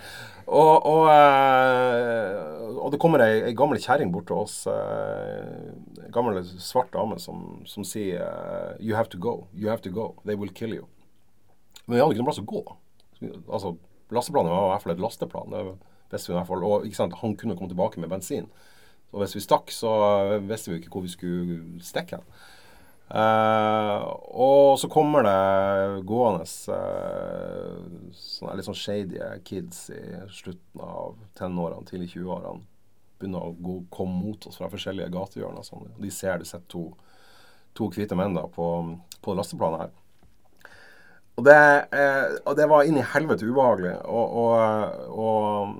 Og, og, eh, og, det kommer ei, ei gammel kjerring bort til oss, ei gammel svart dame, som, som, sier You have to go. You have to go. They will kill you. Men vi hadde ikke noen plass å gå. Altså, Lasteplanet var i hvert fall et lasteplan. Det visste vi i hvert fall. Og han kunne komme tilbake med bensin. Og hvis vi stakk, så visste vi ikke hvor vi skulle stikke hen. Uh, og så kommer det gående uh, sånne litt sånn shady kids i slutten av tenårene, tidlig 20-årene. Begynner å gå, komme mot oss fra forskjellige gatehjørner. Sånn. De ser det sitter to, to hvite menn da på, på lasteplanet her. Og det, eh, og det var inn i helvete ubehagelig. Og, og, og,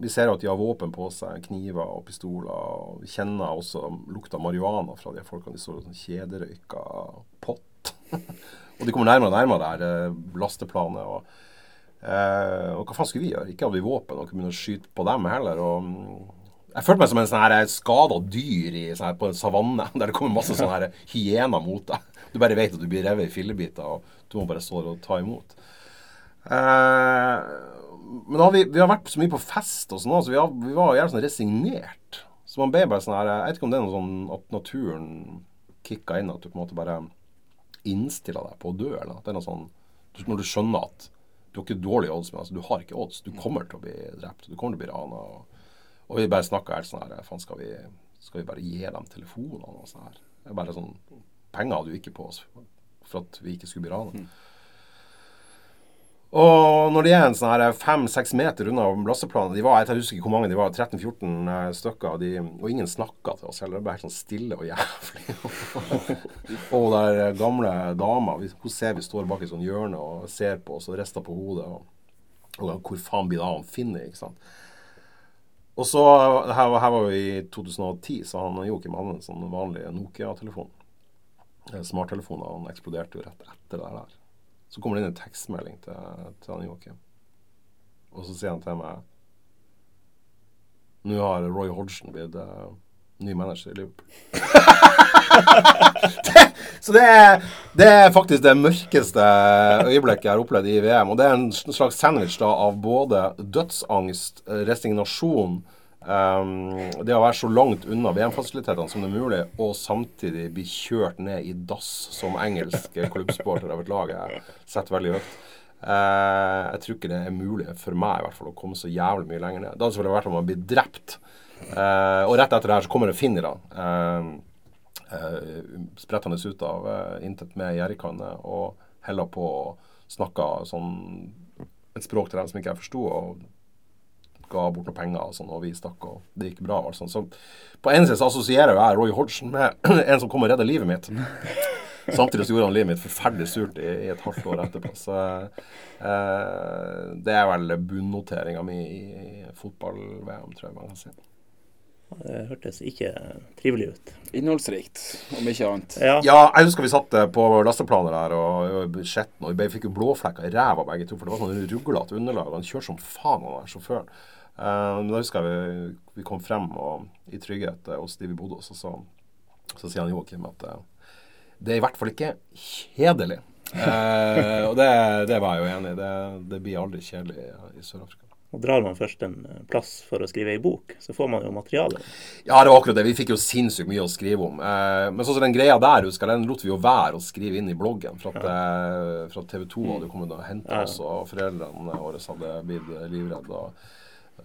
vi ser at de har våpen på seg, kniver og pistoler. Og vi kjenner også lukta marihuana fra de folkene. De står og sånn kjederøyka pott. [laughs] og de kommer nærmere og nærmere der eh, lasteplanet. Og, eh, og hva faen skulle vi gjøre? Ikke hadde vi våpen og kunne begynne å skyte på dem heller. og jeg følte meg som en sånn eh, skada dyr i, sånn på en savanne, [laughs] der det kommer masse sånne hyener mot deg. Du bare vet at du blir revet i fillebiter, og du må bare stå og ta imot. Eh, men vi, vi, har vært så mye på fest og sånn, så vi, har, vi var jævlig sånn resignert. Så man ble bare sånn her Jeg vet ikke om det er noe sånn at naturen kicka inn, at du på en måte bare innstiller deg på å dø, eller at det er noe sånn Når du skjønner at du har ikke dårlige odds, men altså, du har ikke odds. Du kommer til å bli drept. Du kommer til å bli rana. Og, og, vi bare snakka helt sånn her Faen, skal skal vi bare gi dem telefonene og sånn her? Det er bare sånn penger hadde jo ikke på oss for at vi ikke skulle bli ranet. Mm. Og når de er en sånn her fem-seks meter unna lasseplanet de var, Jeg husker ikke hvor mange de var, 13-14 eh, stykker. De, og ingen snakka til oss heller. Det ble helt sånn stille og jævlig. [laughs] og der gamle dama, hun ser vi står bak et sånt hjørne og ser på oss og rister på hodet. Og, og, hvor faen blir det av han Finni? ikke sant? Og så, her, her var vi i 2010, så han Joakim hadde en sånn vanlig Nokia-telefon. Eh, smarttelefonene eksploderte jo rett etter det der. Så kommer det inn en tekstmelding til, til han Joakim. Og så sier han til meg Nå har Roy Hodgson blitt uh, ny manager i Liverpool. [laughs] det, så det er, det er, faktisk det mørkeste øyeblikket jeg har opplevd i VM. Og det er en slags sandwich da av både dødsangst, resignasjon Um, det å være så langt unna VM-fasilitetene som det er mulig, og samtidig bli kjørt ned i dass som engelsk klubbsporter av et lag, jeg setter veldig høyt. Uh, jeg tror ikke det er mulig for meg i hvert fall å komme så jævlig mye lenger ned. Det hadde selvfølgelig vært om man blir drept. Uh, og rett etter det her så kommer det finnere. Uh, uh, sprettende ut av uh, intet med gjerrigkanne og heller på og snakka sånn et språk til dem som ikke jeg forsto. Ga bort noen penger og sånn, og vi stakk, og det gikk bra. og sånn. Så på en side så assosierer jeg Roy Hodgson med [clears throat] en som kom og redda livet mitt. [laughs] Samtidig så gjorde han livet mitt forferdelig surt i, i et halvt år etterpå. Så eh, det er vel bunnoteringa mi i, i fotball-VM, tror jeg man kan si. Det hørtes ikke trivelig ut. Innholdsrikt, om ikke annet. Ja, jeg husker vi satt på lasteplaner der og og vi fikk jo blåflekker i ræva begge to, for det var sånn ruglete underlag. Han kjørte som faen, han der sjåføren. Men da husker jeg vi, vi kom frem og, i trygghet hos de vi bodde hos, og så, så sier han Joakim at uh, det er i hvert fall ikke kjedelig. Uh, og det, det, var jeg jo enig i. Det, det blir aldri kjedelig i Sør-Afrika. Og Drar man først en plass for å skrive ei bok, så får man jo materiale. Ja, det var akkurat det. Vi fikk jo sinnssykt mye å skrive om. Eh, men sånn som den greia der, husker jeg, den lot vi jo være å skrive inn i bloggen. For at, ja. eh, TV 2 hadde kommet og henta oss, og foreldrene våre hadde blitt livredde.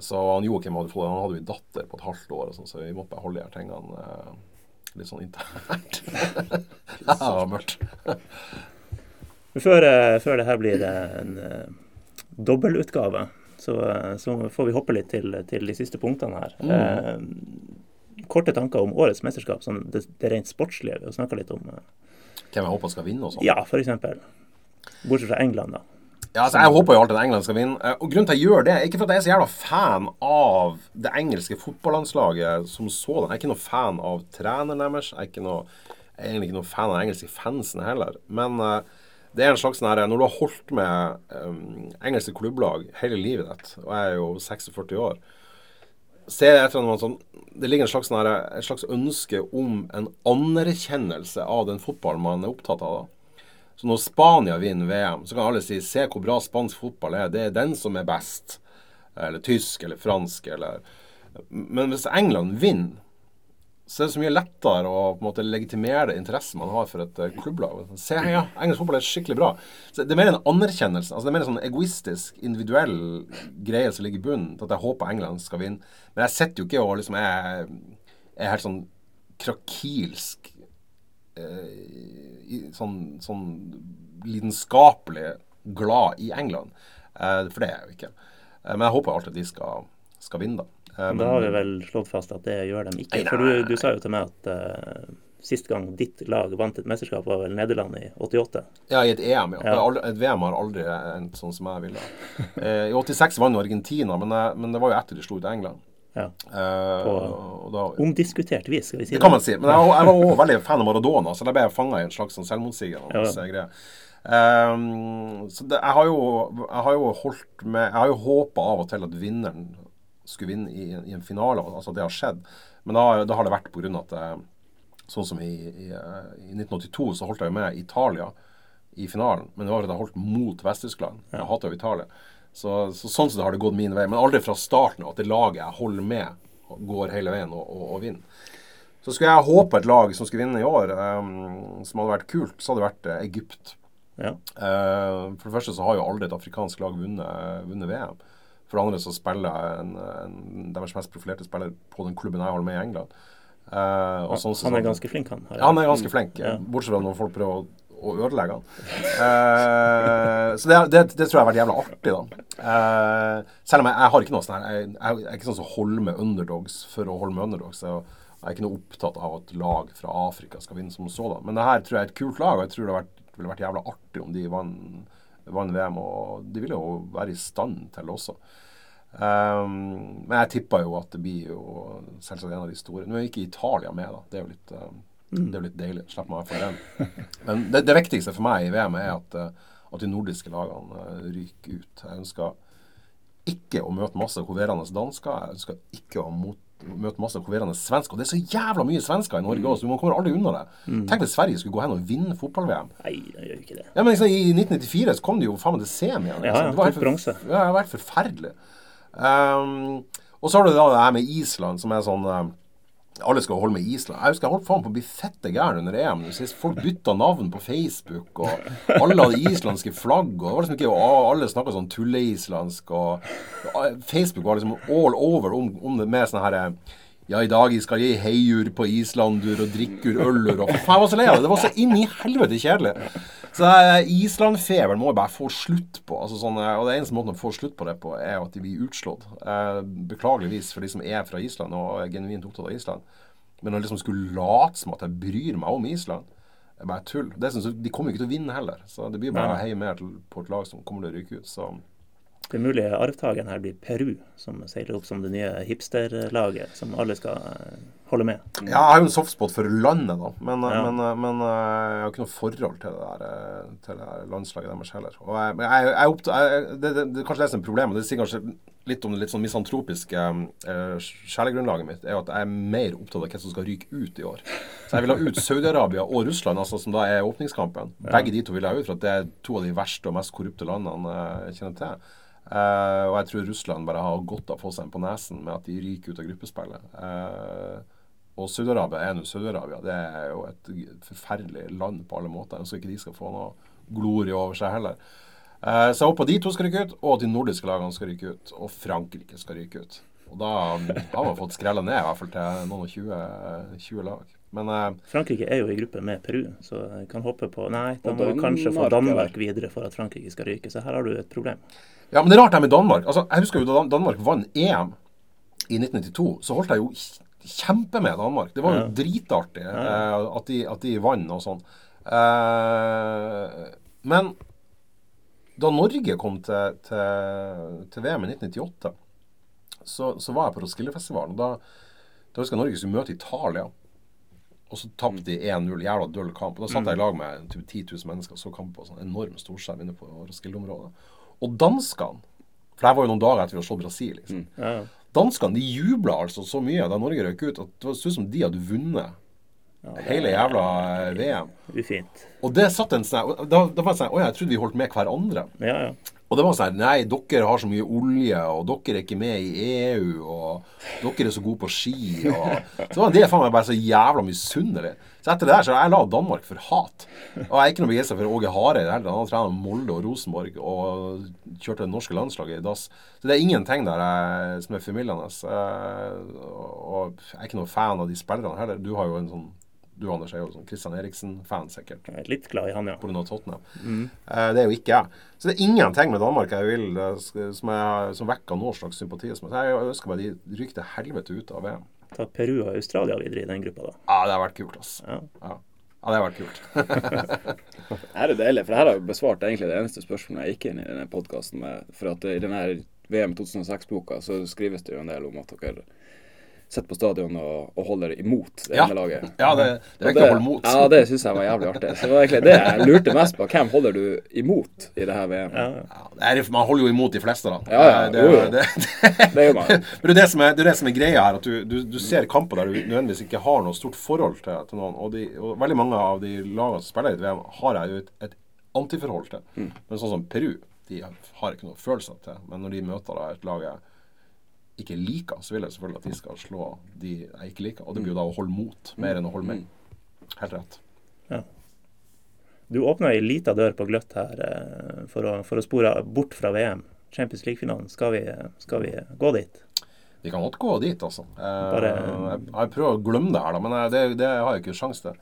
Så han Joakim hadde, han hadde jo en datter på et halvt år, sånn, så vi måtte bare holde de her tingene eh, litt sånn internt. det var mørkt. før, eh, før det her blir en uh, dobbeltutgave så, eh, så, får vi hoppe litt til, til de siste punktene her. Mm. Eh, korte tanker om årets mesterskap, sånn det, det rent sportslige. Vi har snakka litt om eh. Hvem jeg håper skal vinne og sånn? Ja, f.eks. Bortsett fra England, da. Ja, altså, Jeg håper jo alltid at England skal vinne. Eh, og Grunnen til at jeg gjør det, ikke for at jeg er så jævla fan av det engelske fotballandslaget som sådan. Jeg er ikke noe fan av treneren deres. Jeg er, ikke noe, jeg er egentlig ikke noe fan av engelske fansene heller. Men uh, det er en slags sånn Når du har holdt med um, engelske klubblag hele livet ditt, og jeg er jo 46 år ser jeg sånn, det ligger en slags, sånn en slags ønske om en anerkjennelse av den fotballen man er opptatt av. da. Så når Spania vinner VM, så kan alle si 'se hvor bra spansk fotball er'. Det er den som er best. Eller tysk eller fransk eller Men hvis England vinner, så er det så mye lettere å på en måte legitimere interessen man har for et uh, klubblag. Se, ja, engelsk fotball er skikkelig bra. Så Det er mer en anerkjennelse. altså Det er mer en sånn egoistisk, individuell greie som ligger i bunnen til at jeg håper England skal vinne. Men jeg sitter jo ikke og liksom er, er helt sånn krakilsk uh, sånn, sånn lidenskapelig glad i England. Uh, for det er jeg jo ikke. men jeg håper alltid at de skal, skal vinne, da. Men da har vi vel slått fast at det gjør de ikke. For du, du sa jo til meg at uh, sist gang ditt lag vant et mesterskap, var vel Nederland i 88? Ja, i et EM, ja. ja. Et VM har aldri endt sånn som jeg ville. [laughs] I 86 vant Argentina, men, men, det var jo etter de slo ut England. Ja. På da, omdiskutert vis, skal vi si det. Det kan man si. Men jeg, jeg var òg veldig fan av Maradona, så da ble jeg fanga i en slags sånn selvmotsigende ja. Um, så det, jeg, har jo, jeg har jo holdt med Jeg har jo håpa av og til at vinneren skulle vinne i, i, en finale. Altså det har skjedd. Men da, da har det vært pga. at eh, Sånn som i, i, i, 1982 så holdt jeg med Italia i finalen. Men det var at jeg holdt mot Vest-Tyskland. Jeg hater jo Italia. Så, så, sånn sett har det gått min vei. Men aldri fra starten av at det laget jeg holder med, går hele veien og, og, og vinner. Så skulle jeg håpe et lag som skulle vinne i år, um, som hadde vært kult, så hadde det vært uh, Egypt. Ja. Uh, for det første så har jo aldri et afrikansk lag vunnet, vunnet VM. For det andre så spiller en, en, deres mest profilerte spiller på den klubben jeg holder med i England. Uh, sånn, han er ganske flink, han. Ja, han er ganske flink. Ja. Bortsett fra når folk prøver å, å ødelegge den. Uh, så det, det, det, tror jeg har vært jævla artig, da. Uh, selv om jeg, jeg, har ikke noe sånn her jeg, jeg, er ikke sånn som holder med underdogs for å holde med underdogs. Jeg, jeg er ikke noe opptatt av at lag fra Afrika skal vinne som sådan. Men det her tror jeg er et kult lag, og jeg tror det, vært, ville vært jævla artig om de vant vann VM. Og de ville jo være i stand til det også. Um, men jeg tippa jo at det blir jo selvsagt en av de store. Nå er ikke Italia med, da. Det er jo litt, um, det er jo litt deilig. Slipp meg for den. Men det, det, viktigste for meg i VM er at, uh, at de nordiske lagene uh, ryker ut. Jeg ønsker ikke å møte masse hoverende dansker. Jeg ønsker ikke å mot, møte masse hoverende svensker. Og det er så jævla mye svensker i Norge òg, så man kommer aldri unna det. Mm. Tenk hvis Sverige skulle gå hen og vinne fotball-VM. Nei, det gjør ikke det. Ja, men liksom, I 1994 så kom de jo faen meg til semi igjen. Liksom. Ja, ja, det var helt, ja, det var helt forferdelig. Um, og så har du da det her med Island, som er sånn uh, alle skal holde med Island. Jeg husker jeg holdt faen på å bli fette gæren under EM. Folk bytta navn på Facebook, og alle hadde islandske flagg. Og det var liksom ikke, alle snakka sånn tulleislandsk. Og Facebook var liksom all over om, om det med sånn herre ja, i dag skal jeg heiur på islandur og drikkur øllur og Faen, jeg var så lei av det. Det var så inn i helvete kjedelig. Så Island-feberen må jeg bare få slutt på. Altså, sånn, uh, og det eneste måten å få slutt på det på, er at de blir utslått. Uh, beklageligvis for de som er fra Island og er genuint opptatt av Island. Men å liksom skulle late som at jeg bryr meg om Island, er bare tull. Det synes, de kommer jo ikke til å vinne heller. Så det blir bare å heie mer på et lag som kommer til å ryke ut. Så det mulige arvtakeren her blir Peru, som seiler opp som det nye hipsterlaget som alle skal eh, holde med. Ja, jeg har jo en softspot for landet, da. Men, ja. men, eh, men, eh, jeg har ikke noe forhold til det der, til det der landslaget deres heller. Og jeg, jeg, jeg, jeg det, det, det, kanskje det som er problemet. Det sier kanskje litt om det litt sånn misantropiske uh, sjelegrunnlaget mitt. er at jeg er mer opptatt av hvem som skal ryke ut i år. Så jeg vil ha ut Saudi-Arabia og Russland, altså, som da er åpningskampen. Begge de to vil jeg ha ut, for at det er to av de verste og mest korrupte landene jeg kjenner til. Uh, og jeg tror Russland bare har godt av å få seg en på nesen med at de ryker ut av gruppespillet. Uh, og Saudi-Arabia er nå Saudi-Arabia. Det er jo et forferdelig land på alle måter. Jeg ønsker ikke de skal få noe glorie over seg heller. Uh, så jeg håper de to skal ryke ut, og at de nordiske lagene skal ryke ut. Og Frankrike skal ryke ut. Og da har man fått skrella ned i hvert fall til noen og 20, 20 lag. Men, Frankrike er jo i gruppe med Peru, så jeg kan håpe på Nei, da må vi kanskje få Danmark videre for at Frankrike skal ryke. Så her har du et problem. Ja, men det er rart det med Danmark. Altså, jeg husker jo Da Danmark vant EM i 1992, så holdt jeg jo kjempe med Danmark. Det var jo ja. dritartig eh, at, de, at de vant og sånn. Eh, men da Norge kom til, til, til VM i 1998, så, så, var jeg på Roskildefestivalen. Da, da husker jeg Norge skulle møte Italia. Og så tapte de 1-0. Jævla døll kamp. Og Da satt jeg i lag med 10 000 mennesker og så kamp på sånn enorm storskjerm inne på Roskilde-området. Og danskene For det var jo noen dager etter vi hadde slått Brasil. liksom. Mm. Ja. Danskene de jubla altså så mye da Norge røk ut, at det var ut som de hadde vunnet ja, hele jævla VM. Ufint. Og det satt en sånn Da, da var det sånn Å ja, jeg trodde vi holdt med hverandre. Ja, ja. Og det var sånn Nei, dere har så mye olje, og dere er ikke med i EU, og dere er så gode på ski, og Så var det faen meg bare så jævla misunnelig. Så etter det der så jeg la Danmark for hat. Og jeg er ikke noe begeistra for Åge Hareide heller. Han har trent Molde og Rosenborg og kjørte det norske landslaget i dass. Så det er ingen ting der jeg, som er formildende. Og jeg er ikke noe fan av de spillerne heller. Du har jo en sånn du Anders er jo sånn Christian Eriksen-fan, sikkert. Jeg er litt glad i han, ja. Pga. Tottenham. Mm. Eh, det er jo ikke jeg. Så det er ingenting med Danmark jeg vil eh, som, jeg, som vekker noen slags sympati. Så jeg ønsker meg de ryker til helvete ut av VM. Ta Peru og Australia videre i den gruppa, da. Ja, det har vært kult, altså. Ja. ja. Ja, det har vært kult. [laughs] her er deilig, for her har jeg besvart egentlig det eneste spørsmålet jeg gikk inn i denne podkasten med. For at i denne VM 2006-boka så skrives det jo en del om at dere sitter på stadion og, og, holder imot det ja. ene laget. Ja, det, det er viktig å holde mot. Ja, det syns jeg var jævlig artig. Så det var egentlig det jeg lurte mest på. Hvem holder du imot i det her VM? Ja. Ja, man holder jo imot de fleste, da. Ja, ja, det, jo, jo. Det, [laughs] det, gjør man. [laughs] Men det er det som er, det er, det som er greia her, at du, du, du ser kamper der du nødvendigvis ikke har noe stort forhold til, til noen. Og, de, og, veldig mange av de lagene som spiller i et VM, har jeg jo et, et antiforhold til. Mm. Men sånn som Peru, de har ikke noe følelser til. Men når de møter da, et lag jeg ikke liker, så vil jeg selvfølgelig at de skal slå de jeg ikke liker. Og det blir jo da å holde mot mer enn å holde med. Helt rett. Ja. Du åpna ei lita dør på gløtt her eh, for, å, for, å, spore bort fra VM. Champions League-finalen. Skal, skal, vi gå dit? Vi kan godt gå dit, altså. Eh, Bare, jeg, jeg, prøver å glemme det her, da, men det, det har jeg ikke sjanse til.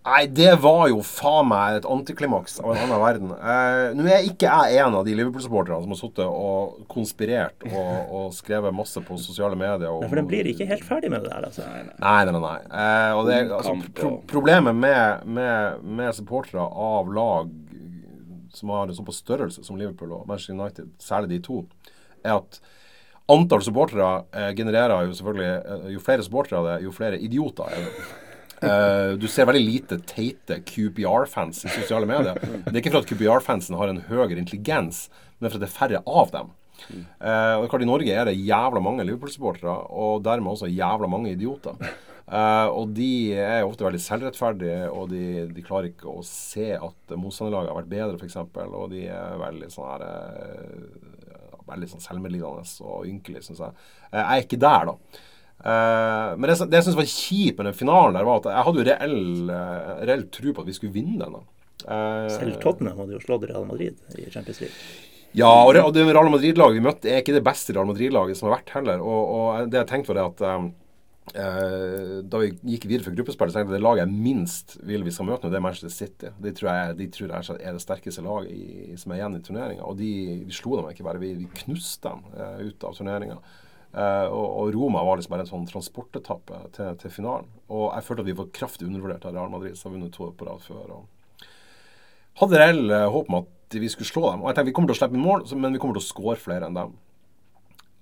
Nei, det var jo faen meg et antiklimaks av en annen verden. Eh, Nå er ikke jeg en av de Liverpool-supporterne som har sittet og konspirert og, og, skrevet masse på sosiale medier. Om... nei, for den blir ikke helt ferdig med det der, altså. Nei, nei, nei. nei. Eh, og det, altså, pro problemet med, med, med supportere av lag som har en såpass størrelse som Liverpool og Manchester United, særlig de to, er at antall supportere eh, genererer jo selvfølgelig eh, Jo flere supportere det, jo flere idioter er det. Uh, du ser veldig lite teite QPR-fans i sosiale medier. Det er ikke for at QPR-fansen har en høyere intelligens, men for at det er færre av dem. Uh, og I Norge er det jævla mange Liverpool-supportere, og dermed også jævla mange idioter. Uh, og de er ofte veldig selvrettferdige, og de, de klarer ikke å se at motstanderlaget har vært bedre, f.eks. Og de er veldig sånn her Veldig sånn selvmedlidende og ynkelige, syns jeg. Jeg er ikke der, da. Eh, men det, det jeg syns var kjipt med den finalen, der var at jeg hadde jo reell, uh, reell tro på at vi skulle vinne den. Eh, Selv Tottenham hadde jo slått Real Madrid i Champions League. Ja, og det, og det Real Madrid-laget vi møtte, er ikke det beste Real Madrid-laget som har vært heller. Og, og det jeg tenkte var det at um, da vi gikk videre for gruppespillet, så tenkte jeg at det laget jeg minst vil vi skal møte nå, det er Manchester City. De tror jeg, de tror jeg er det sterkeste laget i, som er igjen i turneringa. Og de, vi slo dem ikke bare, vi, vi knuste dem ut av turneringa. Eh, og, og Roma var liksom bare en sånn transportetappe til, til finalen. Og jeg følte at vi var kraftig undervurdert av Real Madrid, som har vunnet to på rad før. og hadde reell eh, håp om at vi skulle slå dem. Og jeg tenkte vi kommer til å slippe inn mål, men vi kommer til å skåre flere enn dem.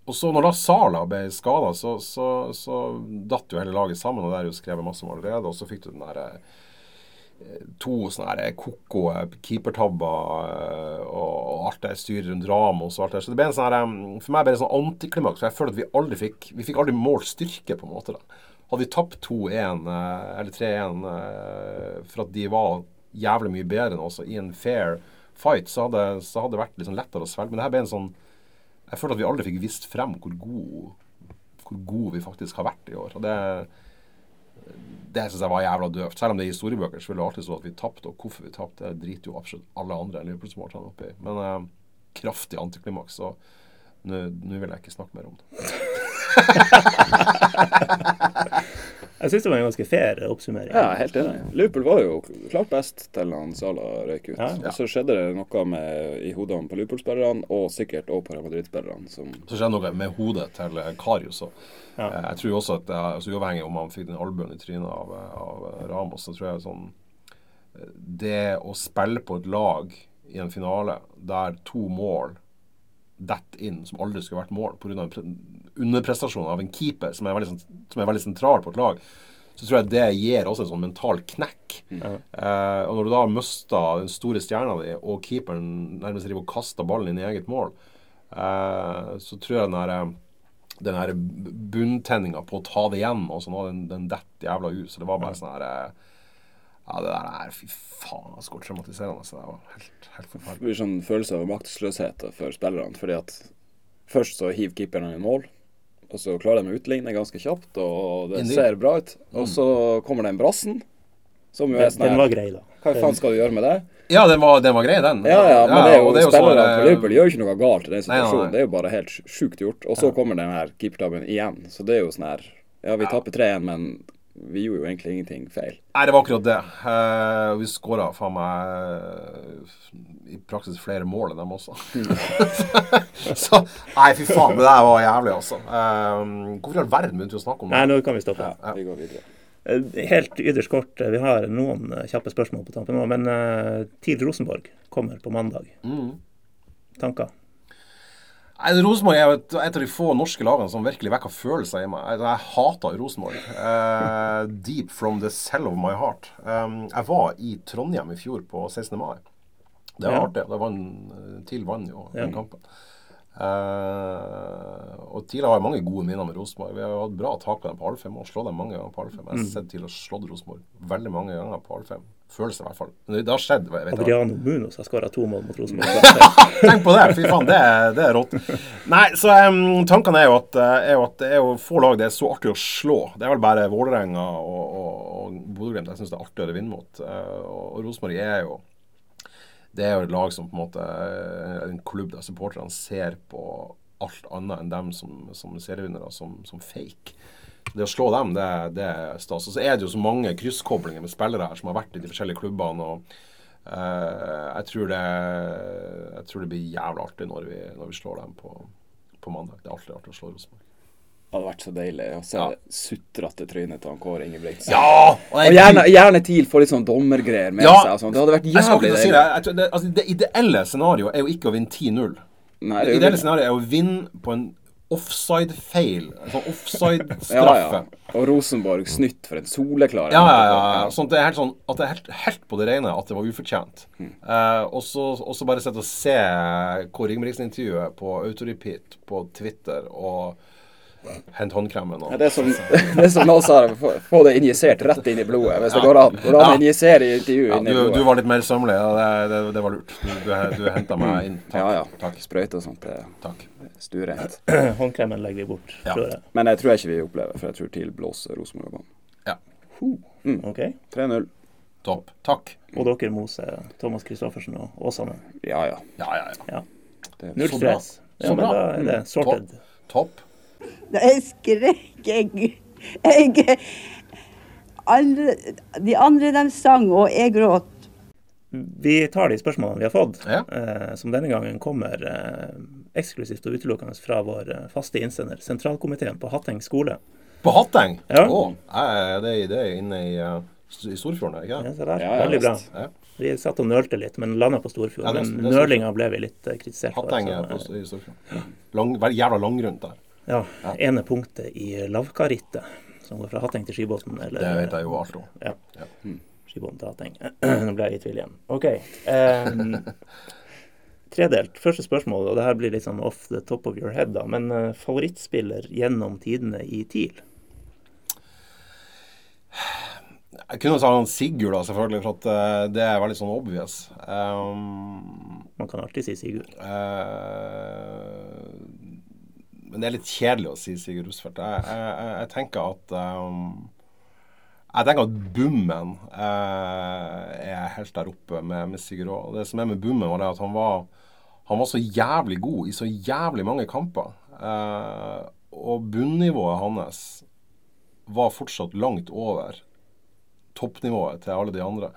Og så når da Sala ble skada, så, så, så datt jo hele laget sammen. Og det er jo skrevet masse om allerede. Og så fikk du den derre eh, To sånne her koko keepertabber eh, og, alt det styret rundt Ramos og alt det. Så det ble en sånn eh, for meg ble det sånn antiklimaks. For jeg føler at vi aldri fikk Vi fikk aldri målt styrke, på en måte. da. Hadde vi tapt 2-1 eh, eller 3-1 eh, for at de var jævlig mye bedre enn oss i en fair fight, så hadde, så hadde det vært litt sånn lettere å svelge. Men det her ble en sånn Jeg føler at vi aldri fikk vist frem hvor god hvor god vi faktisk har vært i år. Og det det syns jeg var jævla døvt. Selv om det er historiebøker, så vil det alltid stå at vi tapte. Og hvorfor vi tapte, det driter jo absolutt alle andre Liverpool-supporterne oppi. Men eh, kraftig antiklimaks. Så nå vil jeg ikke snakke mer om det. [laughs] Jeg syns det var en ganske fair oppsummering. Ja, helt enig. Liverpool var jo klart best til han Sala røyk ut. Ja. Og så skjedde det noe med, i hodene på Liverpool-spillerne, og sikkert også på Real Madrid-spillerne. som Så skjedde noe med hodet til Karius. òg. Ja. eh, jeg tror også at altså, Uavhengig om han fikk den albuen i trynet av, av Ramos, så tror jeg sånn eh, Det å spille på et lag i en finale der to mål detter inn som aldri skulle vært mål pga. en pre underprestasjon av en keeper som er, veldig, som er veldig sentral på et lag, så tror jeg det gir også en sånn mental knekk. Eh, og når du da mister den store stjerna di, og keeperen nærmest driver og kaster ballen inn i eget mål, eh, så tror jeg den her, den her bunntenninga på å ta det igjen, og sånn, den, den detter jævla ut. Så det var bare sånn her eh, Ja, det der er Fy faen, så traumatiserende. Så det var helt, helt Det blir sånn følelse av maktesløshet for spillerne. fordi at først så hiver keeperen i mål, og så klarer de å utligne ganske kjapt, og det ser bra ut. Og så kommer den brassen, som jo er Den, sånn den var grei, da. Hva faen skal du gjøre med det? Ja, den var, den var grei, den. Ja, ja, men det er jo og sånn, spillerne på Liverpool gjør jo ikke noe galt i den situasjonen. nei, nei. Det er jo bare helt sj- sjukt gjort. Og så kommer den her keepertabben igjen. Så det er jo sånn her Ja, vi taper 3-1, men vi gjorde jo egentlig ingenting feil. Nei, det var akkurat det. Uh, vi skåra faen meg eh, i praksis flere mål enn dem også. [laughs] så Nei, fy faen, det der var jævlig, altså. Uh, hvorfor i all verden begynte vi å snakke om det? Nei, nå kan vi stoppe. Ja, vi går videre. Helt ytterst kort, vi har noen kjappe spørsmål på tampen nå, men uh, TIL Rosenborg kommer på mandag. Mm. Tanker? Rosenborg er jo et, et av de få norske lagene som virkelig vekker følelser i meg. Jeg, jeg hater Rosenborg. Uh, [laughs] deep from the cell of my heart. Um, jeg var i Trondheim i fjor på 16. mai. Det var Ja. artig. Det var en, TIL vant jo den Ja. kampen. Eh, og Tidligere har jeg mange gode minner med Rosenborg. Vi har hatt bra tak på dem på Alfheim og slått dem mange ganger på Alfheim. Jeg har sett TIL å slått Rosenborg veldig mange ganger på Alfheim. Føles det i hvert fall. Men det har skjedd. vet. Adriano Munoz har skåra to mål mot Rosenborg. [laughs] Tenk på det! Fy faen, det, er- det er rått. Nei, så um, tankene er jo, at, eh, er jo at det er jo få lag det er så artig å slå. Det er vel bare Vålerenga og, og, og Bodø-Glimt jeg syns det er artigere å vinne mot. Uh, og Rosenborg er jo Det er jo et lag som på en måte eh, En klubb der supporterne ser på alt annet enn dem som, som serievinnere, som, som fake. Det å slå dem, det, det er stas. Og så er det jo så mange krysskoblinger med spillere her som har vært i de forskjellige klubbene. og uh, jeg, tror det, jeg tror det blir jævlig artig når vi, når vi slår dem på, på mandag. Det er alltid artig å slå Rosenborg. Det hadde vært så deilig å se Ja. det sutrete trynet til han Kåre Ingebrigtsen. Ja! Og Og gjerne, gjerne TIL får litt sånn dommergreier med Ja. seg. Altså. Det hadde vært jævlig deilig. si det. Jeg det, altså, det ideelle scenarioet er jo ikke å vinne 10-0. Det det ideelle scenarioet er å vinne på en offside-feil. Sånn offside-straffe. [laughs] ja. Og Rosenborg snytt for en soleklar Ja, ja, ja. ja. Sånn at det er helt, sånn, at det er helt, helt på det rene at det var ufortjent. Mm. Uh, og så bare sett og se Kåre Ingebrigtsen-intervjuet på autorepeat på Twitter og hente håndkremen. Og, Ja, det er som, det er som noen sa, få, få det injisert rett inn i blodet, hvis det går an. Går det an å Ja. injisere i intervju ja, inn i du, blodet? du var litt mer sømmelig. Ja, det, det, det var lurt. Du, du, du henta meg inn. Takk. Ja, ja. Takk. Sprøyte og sånt, det takk. Stuerent. [clears throat] Håndkremen legger vi bort, Ja. tror jeg. Men jeg tror jeg ikke vi opplever, for jeg tror TIL blåser Rosenborg av banen. Ja. OK? 3-0. Topp. Takk. Og dere moser Thomas Christoffersen og Åsane. Ja, ja. Ja, ja, ja. Ja. Det, Null Så bra. stress. Ja, men da er det sorted. Topp. Jeg skrek, jeg, jeg alle, De andre de sang, og jeg gråt. Vi tar de spørsmålene vi har fått, Ja. eh, som denne gangen kommer eh, eksklusivt og utelukkende fra vår eh, faste innsender, sentralkomiteen på Hatteng skole. På Hatteng? Ja. Oh, det, er- det er inne i, uh, i Storfjorden, ikke det ikke Ja, det? se der. Ja, ja, Veldig bra. Ja. Vi satt og nølte litt, men landa på Storfjorden. Ja, men nølinga ble vi litt kritisert kritisert for. Hatteng er på, eh, i Storfjorden. Lang, jævla langgrunt der. Ja, ene punktet i Lavkarittet, som går fra Hatteng til Skibotn. Eller, Det vet jeg jo alt om. Ja. Ja. Skibotn til Hatteng. [clears throat] Nå ble jeg i tvil igjen. OK. Um, [laughs] tredelt. Første spørsmål, og det her blir litt sånn off the top of your head, da. Men uh, favorittspiller gjennom tidene i TIL? Jeg kunne sagt Sigurd, da, selvfølgelig, for at eh, det er veldig sånn obvious. Um, Man kan alltid si Sigurd. eh, men det er litt kjedelig å si Sigurd Rosfeldt. Jeg, jeg, jeg, tenker at um, Jeg tenker at Bummen eh, er helt der oppe med, med Sigurd Aa. Det som er med Bummen, var det at han var, han var så jævlig god i så jævlig mange kamper. Eh, og bunnivået hans var fortsatt langt over toppnivået til alle de andre.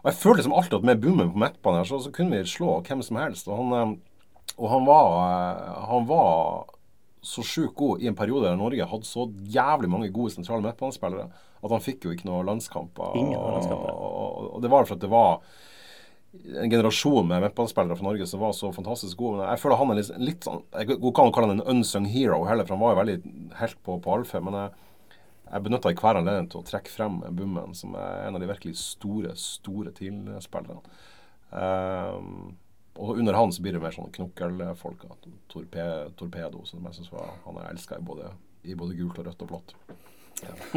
Og jeg føler liksom alltid at med Bummen på midtbanen her, så, så kunne vi slå hvem som helst. Og han, eh, og han var, eh, han var så sjukt god i en periode der Norge hadde så jævlig mange gode sentrale midtbanespillere at han fikk jo ikke noe landskamper. Ingen landskamper. Og, og, det var for at det var en generasjon med midtbanespillere fra Norge som var så fantastisk gode. Men jeg føler han er litt, litt sånn Jeg kan kalle han en unsung hero heller, for han var jo veldig helt på, på alfe. Men jeg, jeg benytta hver anledning til å trekke frem Bummen, som er en av de virkelig store, store TIL-spillerne. Um, og under han så blir det mer sånn knokkelfolk. Torpe, torpedo, som jeg synes var, han er elska i både, i både gult og rødt og blått. [laughs]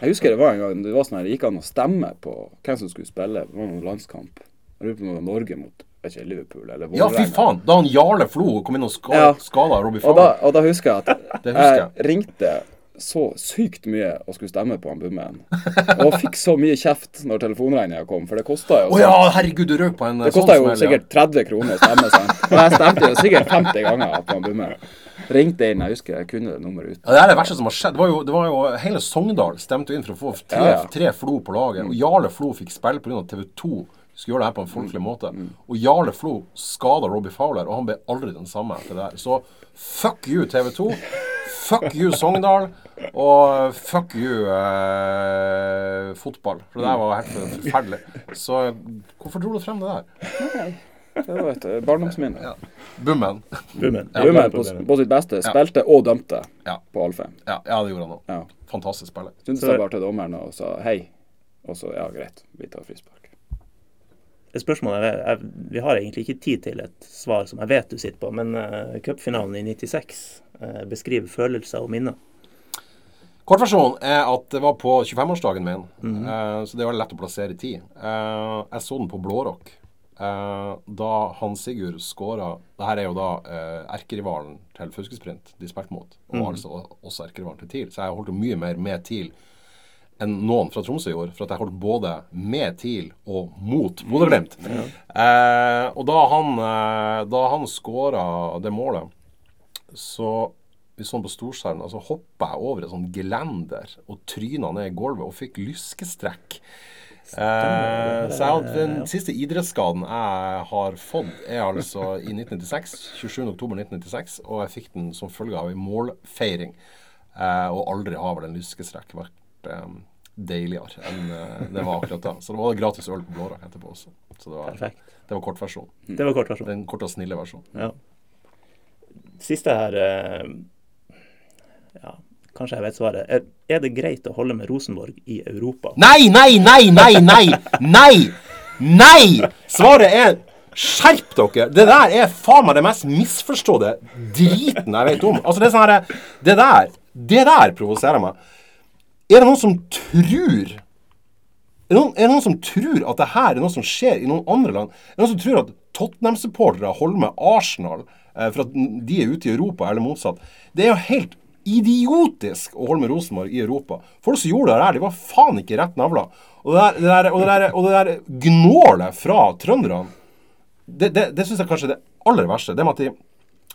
Jeg husker det var en gang det var sånn her, gikk an å stemme på hvem som skulle spille. Det var noen landskamp. Jeg lurer på om det var Norge mot ikke, Liverpool eller Ja, fy faen! Da han Jarle Flo kom inn og ska, Ja. skada Robbie Og Fowler. og da husker jeg at jeg ringte så sykt mye å skulle stemme på han Bummen. Og fikk så mye kjeft når telefonregninga kom, for det kosta jo Å ja, herregud, du røk på en Det sånn jo smell, ja. sikkert 30 kroner å stemme, sant. [laughs] Og jeg stemte jo sikkert 50 ganger på han Bummen. Ringte inn, jeg husker jeg kunne det nummeret ut. Ja, det er det verste som har skjedd. Det var jo, det var jo Hele Sogndal stemte inn for å få tre, Ja, ja. tre Flo på laget. Og Jarle Flo fikk spille pga. TV 2 skulle gjøre det her på en folkelig måte. Og Jarle Flo skada Robbie Fowler, og han ble aldri den samme etter det her. Så fuck you, TV 2. Fuck you, Sogndal. Og fuck you, eh, fotball. For det der var helt forferdelig. Så hvorfor dro du frem det der? Det var et eh, barndomsminne. Bummen. Bummen. Bummen på, på sitt beste spilte og dømte Ja. på Alfheim. Ja, ja, det gjorde han òg. Ja. Fantastisk spiller. Syntes Så- jeg bare til dommeren og sa hei. Og så ja, greit, vi tar frispark. Et spørsmål jeg, jeg, Vi har egentlig ikke tid til et svar som jeg vet du sitter på, men uh, cupfinalen i 96 uh, beskriver følelser og minner. Kortversjonen er at det var på 25-årsdagen min, eh, så det var lett å plassere i tid. Uh, jeg så den på Blårock. uh, da Hans Sigurd skåra Det her er jo da eh, erkerivalen til Fuskesprint de spilte mot, og altså også erkerivalen til TIL. Så jeg holdt jo mye mer med TIL enn noen fra Tromsø gjorde, for at jeg holdt både med TIL og mot Bodø-Glimt. Eh, og da han, eh, da han skåra det målet, så vi sånn på storskjermen, så hoppa jeg over et sånt gelender og tryna ned i gulvet og fikk lyskestrekk. Eh, så jeg den siste idrettsskaden jeg har fått, er altså i 1996. 27.10.1996. Og jeg fikk den som følge av ei målfeiring. Eh, og aldri har vel en lyskestrekk vært eh, deiligere enn eh, det var akkurat da. Så det var gratis øl på Blåra etterpå også. Så det var, Perfekt. det var kortversjonen. Det var kort versjon. Den korte og snille versjonen. Ja. Siste her eh, Ja, kanskje jeg vet svaret. Er, er det greit å holde med Rosenborg i Europa? Nei, nei, nei, nei, nei! Nei! Nei! Svaret er Skjerp dere! Det der er faen meg det mest misforståtte driten jeg vet om. Altså, det er sånn herre Det der Det der provoserer meg. Er det noen som tror er det, noen, er det noen som tror at det her er noe som skjer i noen andre land? Er det noen som tror at Tottenham-supportere holder med Arsenal eh, for at de er ute i Europa, eller motsatt? Det er jo helt idiotisk å holde med Rosenborg i Europa. Folk som gjorde det her, de var faen ikke rett navla. Og det der, og der, der gnålet fra trønderne, det, det, det syns jeg kanskje er det aller verste. Det med at de,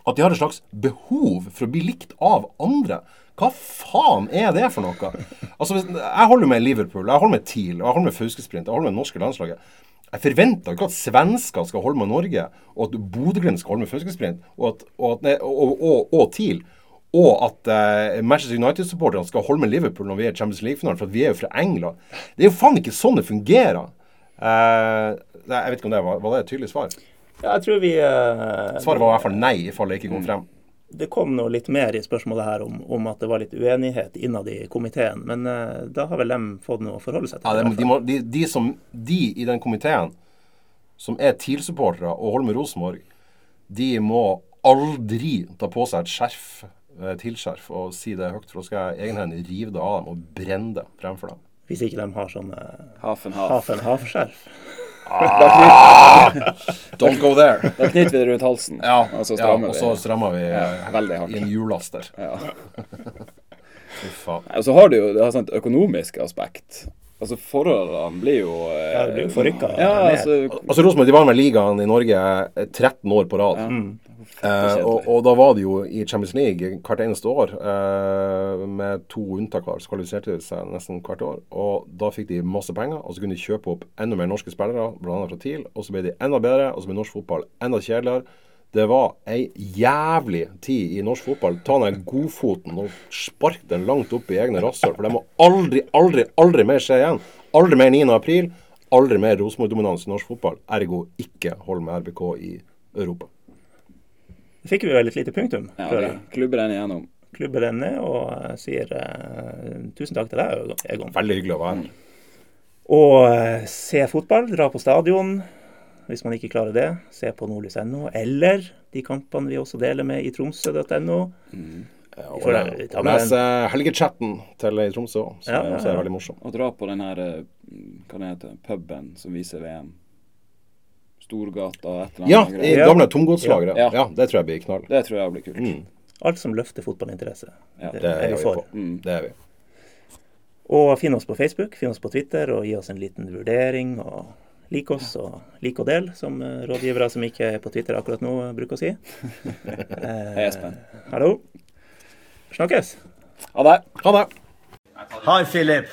at de har et slags behov for å bli likt av andre. Hva faen er det for noe? Altså, Jeg holder med Liverpool, jeg holder med TIL, jeg holder med Fauskesprint, jeg holder med det norske landslaget. Jeg forventer ikke at svensker skal holde med Norge, og at Bodø-Glimt skal holde med Fauskesprint, og, og, og, og, TIL. Og at eh, Manchester United-supporterne skal holde med Liverpool når vi er i Champions League-finalen, for at vi er jo fra England. Det er jo faen ikke sånn det fungerer. Eh, jeg vet ikke om det var, var det et tydelig svar. Ja, jeg tror vi uh, Svaret var i hvert fall nei, i fall det ikke kom frem. Det kom nå litt mer i spørsmålet her om, om at det var litt uenighet innad i komiteen. Men uh, da har vel de fått noe å forholde seg til. Ja, det, de, må, de, de, som, de i den komiteen som er TIL-supportere og holder med Rosenborg, de må aldri ta på seg et skjerf, et TIL-skjerf, og si det høyt, for da skal jeg egenhendig rive det av dem og brenne det fremfor dem. Hvis ikke de har sånn eh, Havskjerf. Don't go there! Da knytter vi det rundt halsen, Ja, og så ja, strammer og så vi. strammer vi Ja, eh, veldig hardt. i en hjullaster. Ja. [laughs] Og så har du jo det har sånt økonomisk aspekt. Altså Forholdene blir jo eh, Ja, det blir jo forrykka Ja, altså Altså Rosenborg var med ligaen i Norge eh, 13 år på rad. Eh, og, og da var de jo i Champions League hvert eneste år, eh, med to unntak. hver, Så kvalifiserte de seg nesten hvert år. Og da fikk de masse penger, og så kunne de kjøpe opp enda mer norske spillere, bl.a. fra TIL. Og så ble de enda bedre, og så ble norsk fotball enda kjedeligere. Det var ei jævlig tid i norsk fotball. Ta den godfoten og spark den langt opp i egne rasshøl. For det må aldri, aldri, aldri mer skje igjen. Aldri mer 9. april. Aldri mer Rosenborg-dominans i norsk fotball. Ergo ikke hold med RBK i Europa. Det fikk vi vel et lite punktum. ja, vi klubber den igjennom. Klubber den ned og eh, sier uh, tusen takk til deg, Egon. Veldig hyggelig å være her. Og uh, se fotball, dra på stadion hvis man ikke klarer det. Se på nordlys.no, eller de kampene vi også deler med i tromsø.no. Og, får le- det- og lese helgechatten til i Tromsø òg, som Ja, er ja, er veldig morsom. Og dra på den her Hva det heter puben som viser VM. Storgata et eller annet. Ja, i gamle tomgodslageret. Ja. Ja. det tror jeg blir knall. Det tror jeg blir kult. Mm, Alt som løfter fotballinteresse. Ja. det det er vi for. Mm. Det er vi. Og finn oss på Facebook, finn oss på Twitter, og gi oss en liten vurdering. Og lik oss, og lik og del, som eh, rådgivere som ikke er på Twitter akkurat nå, eh, bruker å si. [laughs] Hei, Espen. Hallo. Snakkes. Ha det. Ha det! Hi, Philip.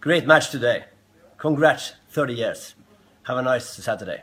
Great match today. Congrats, 30 years. Have a nice Saturday.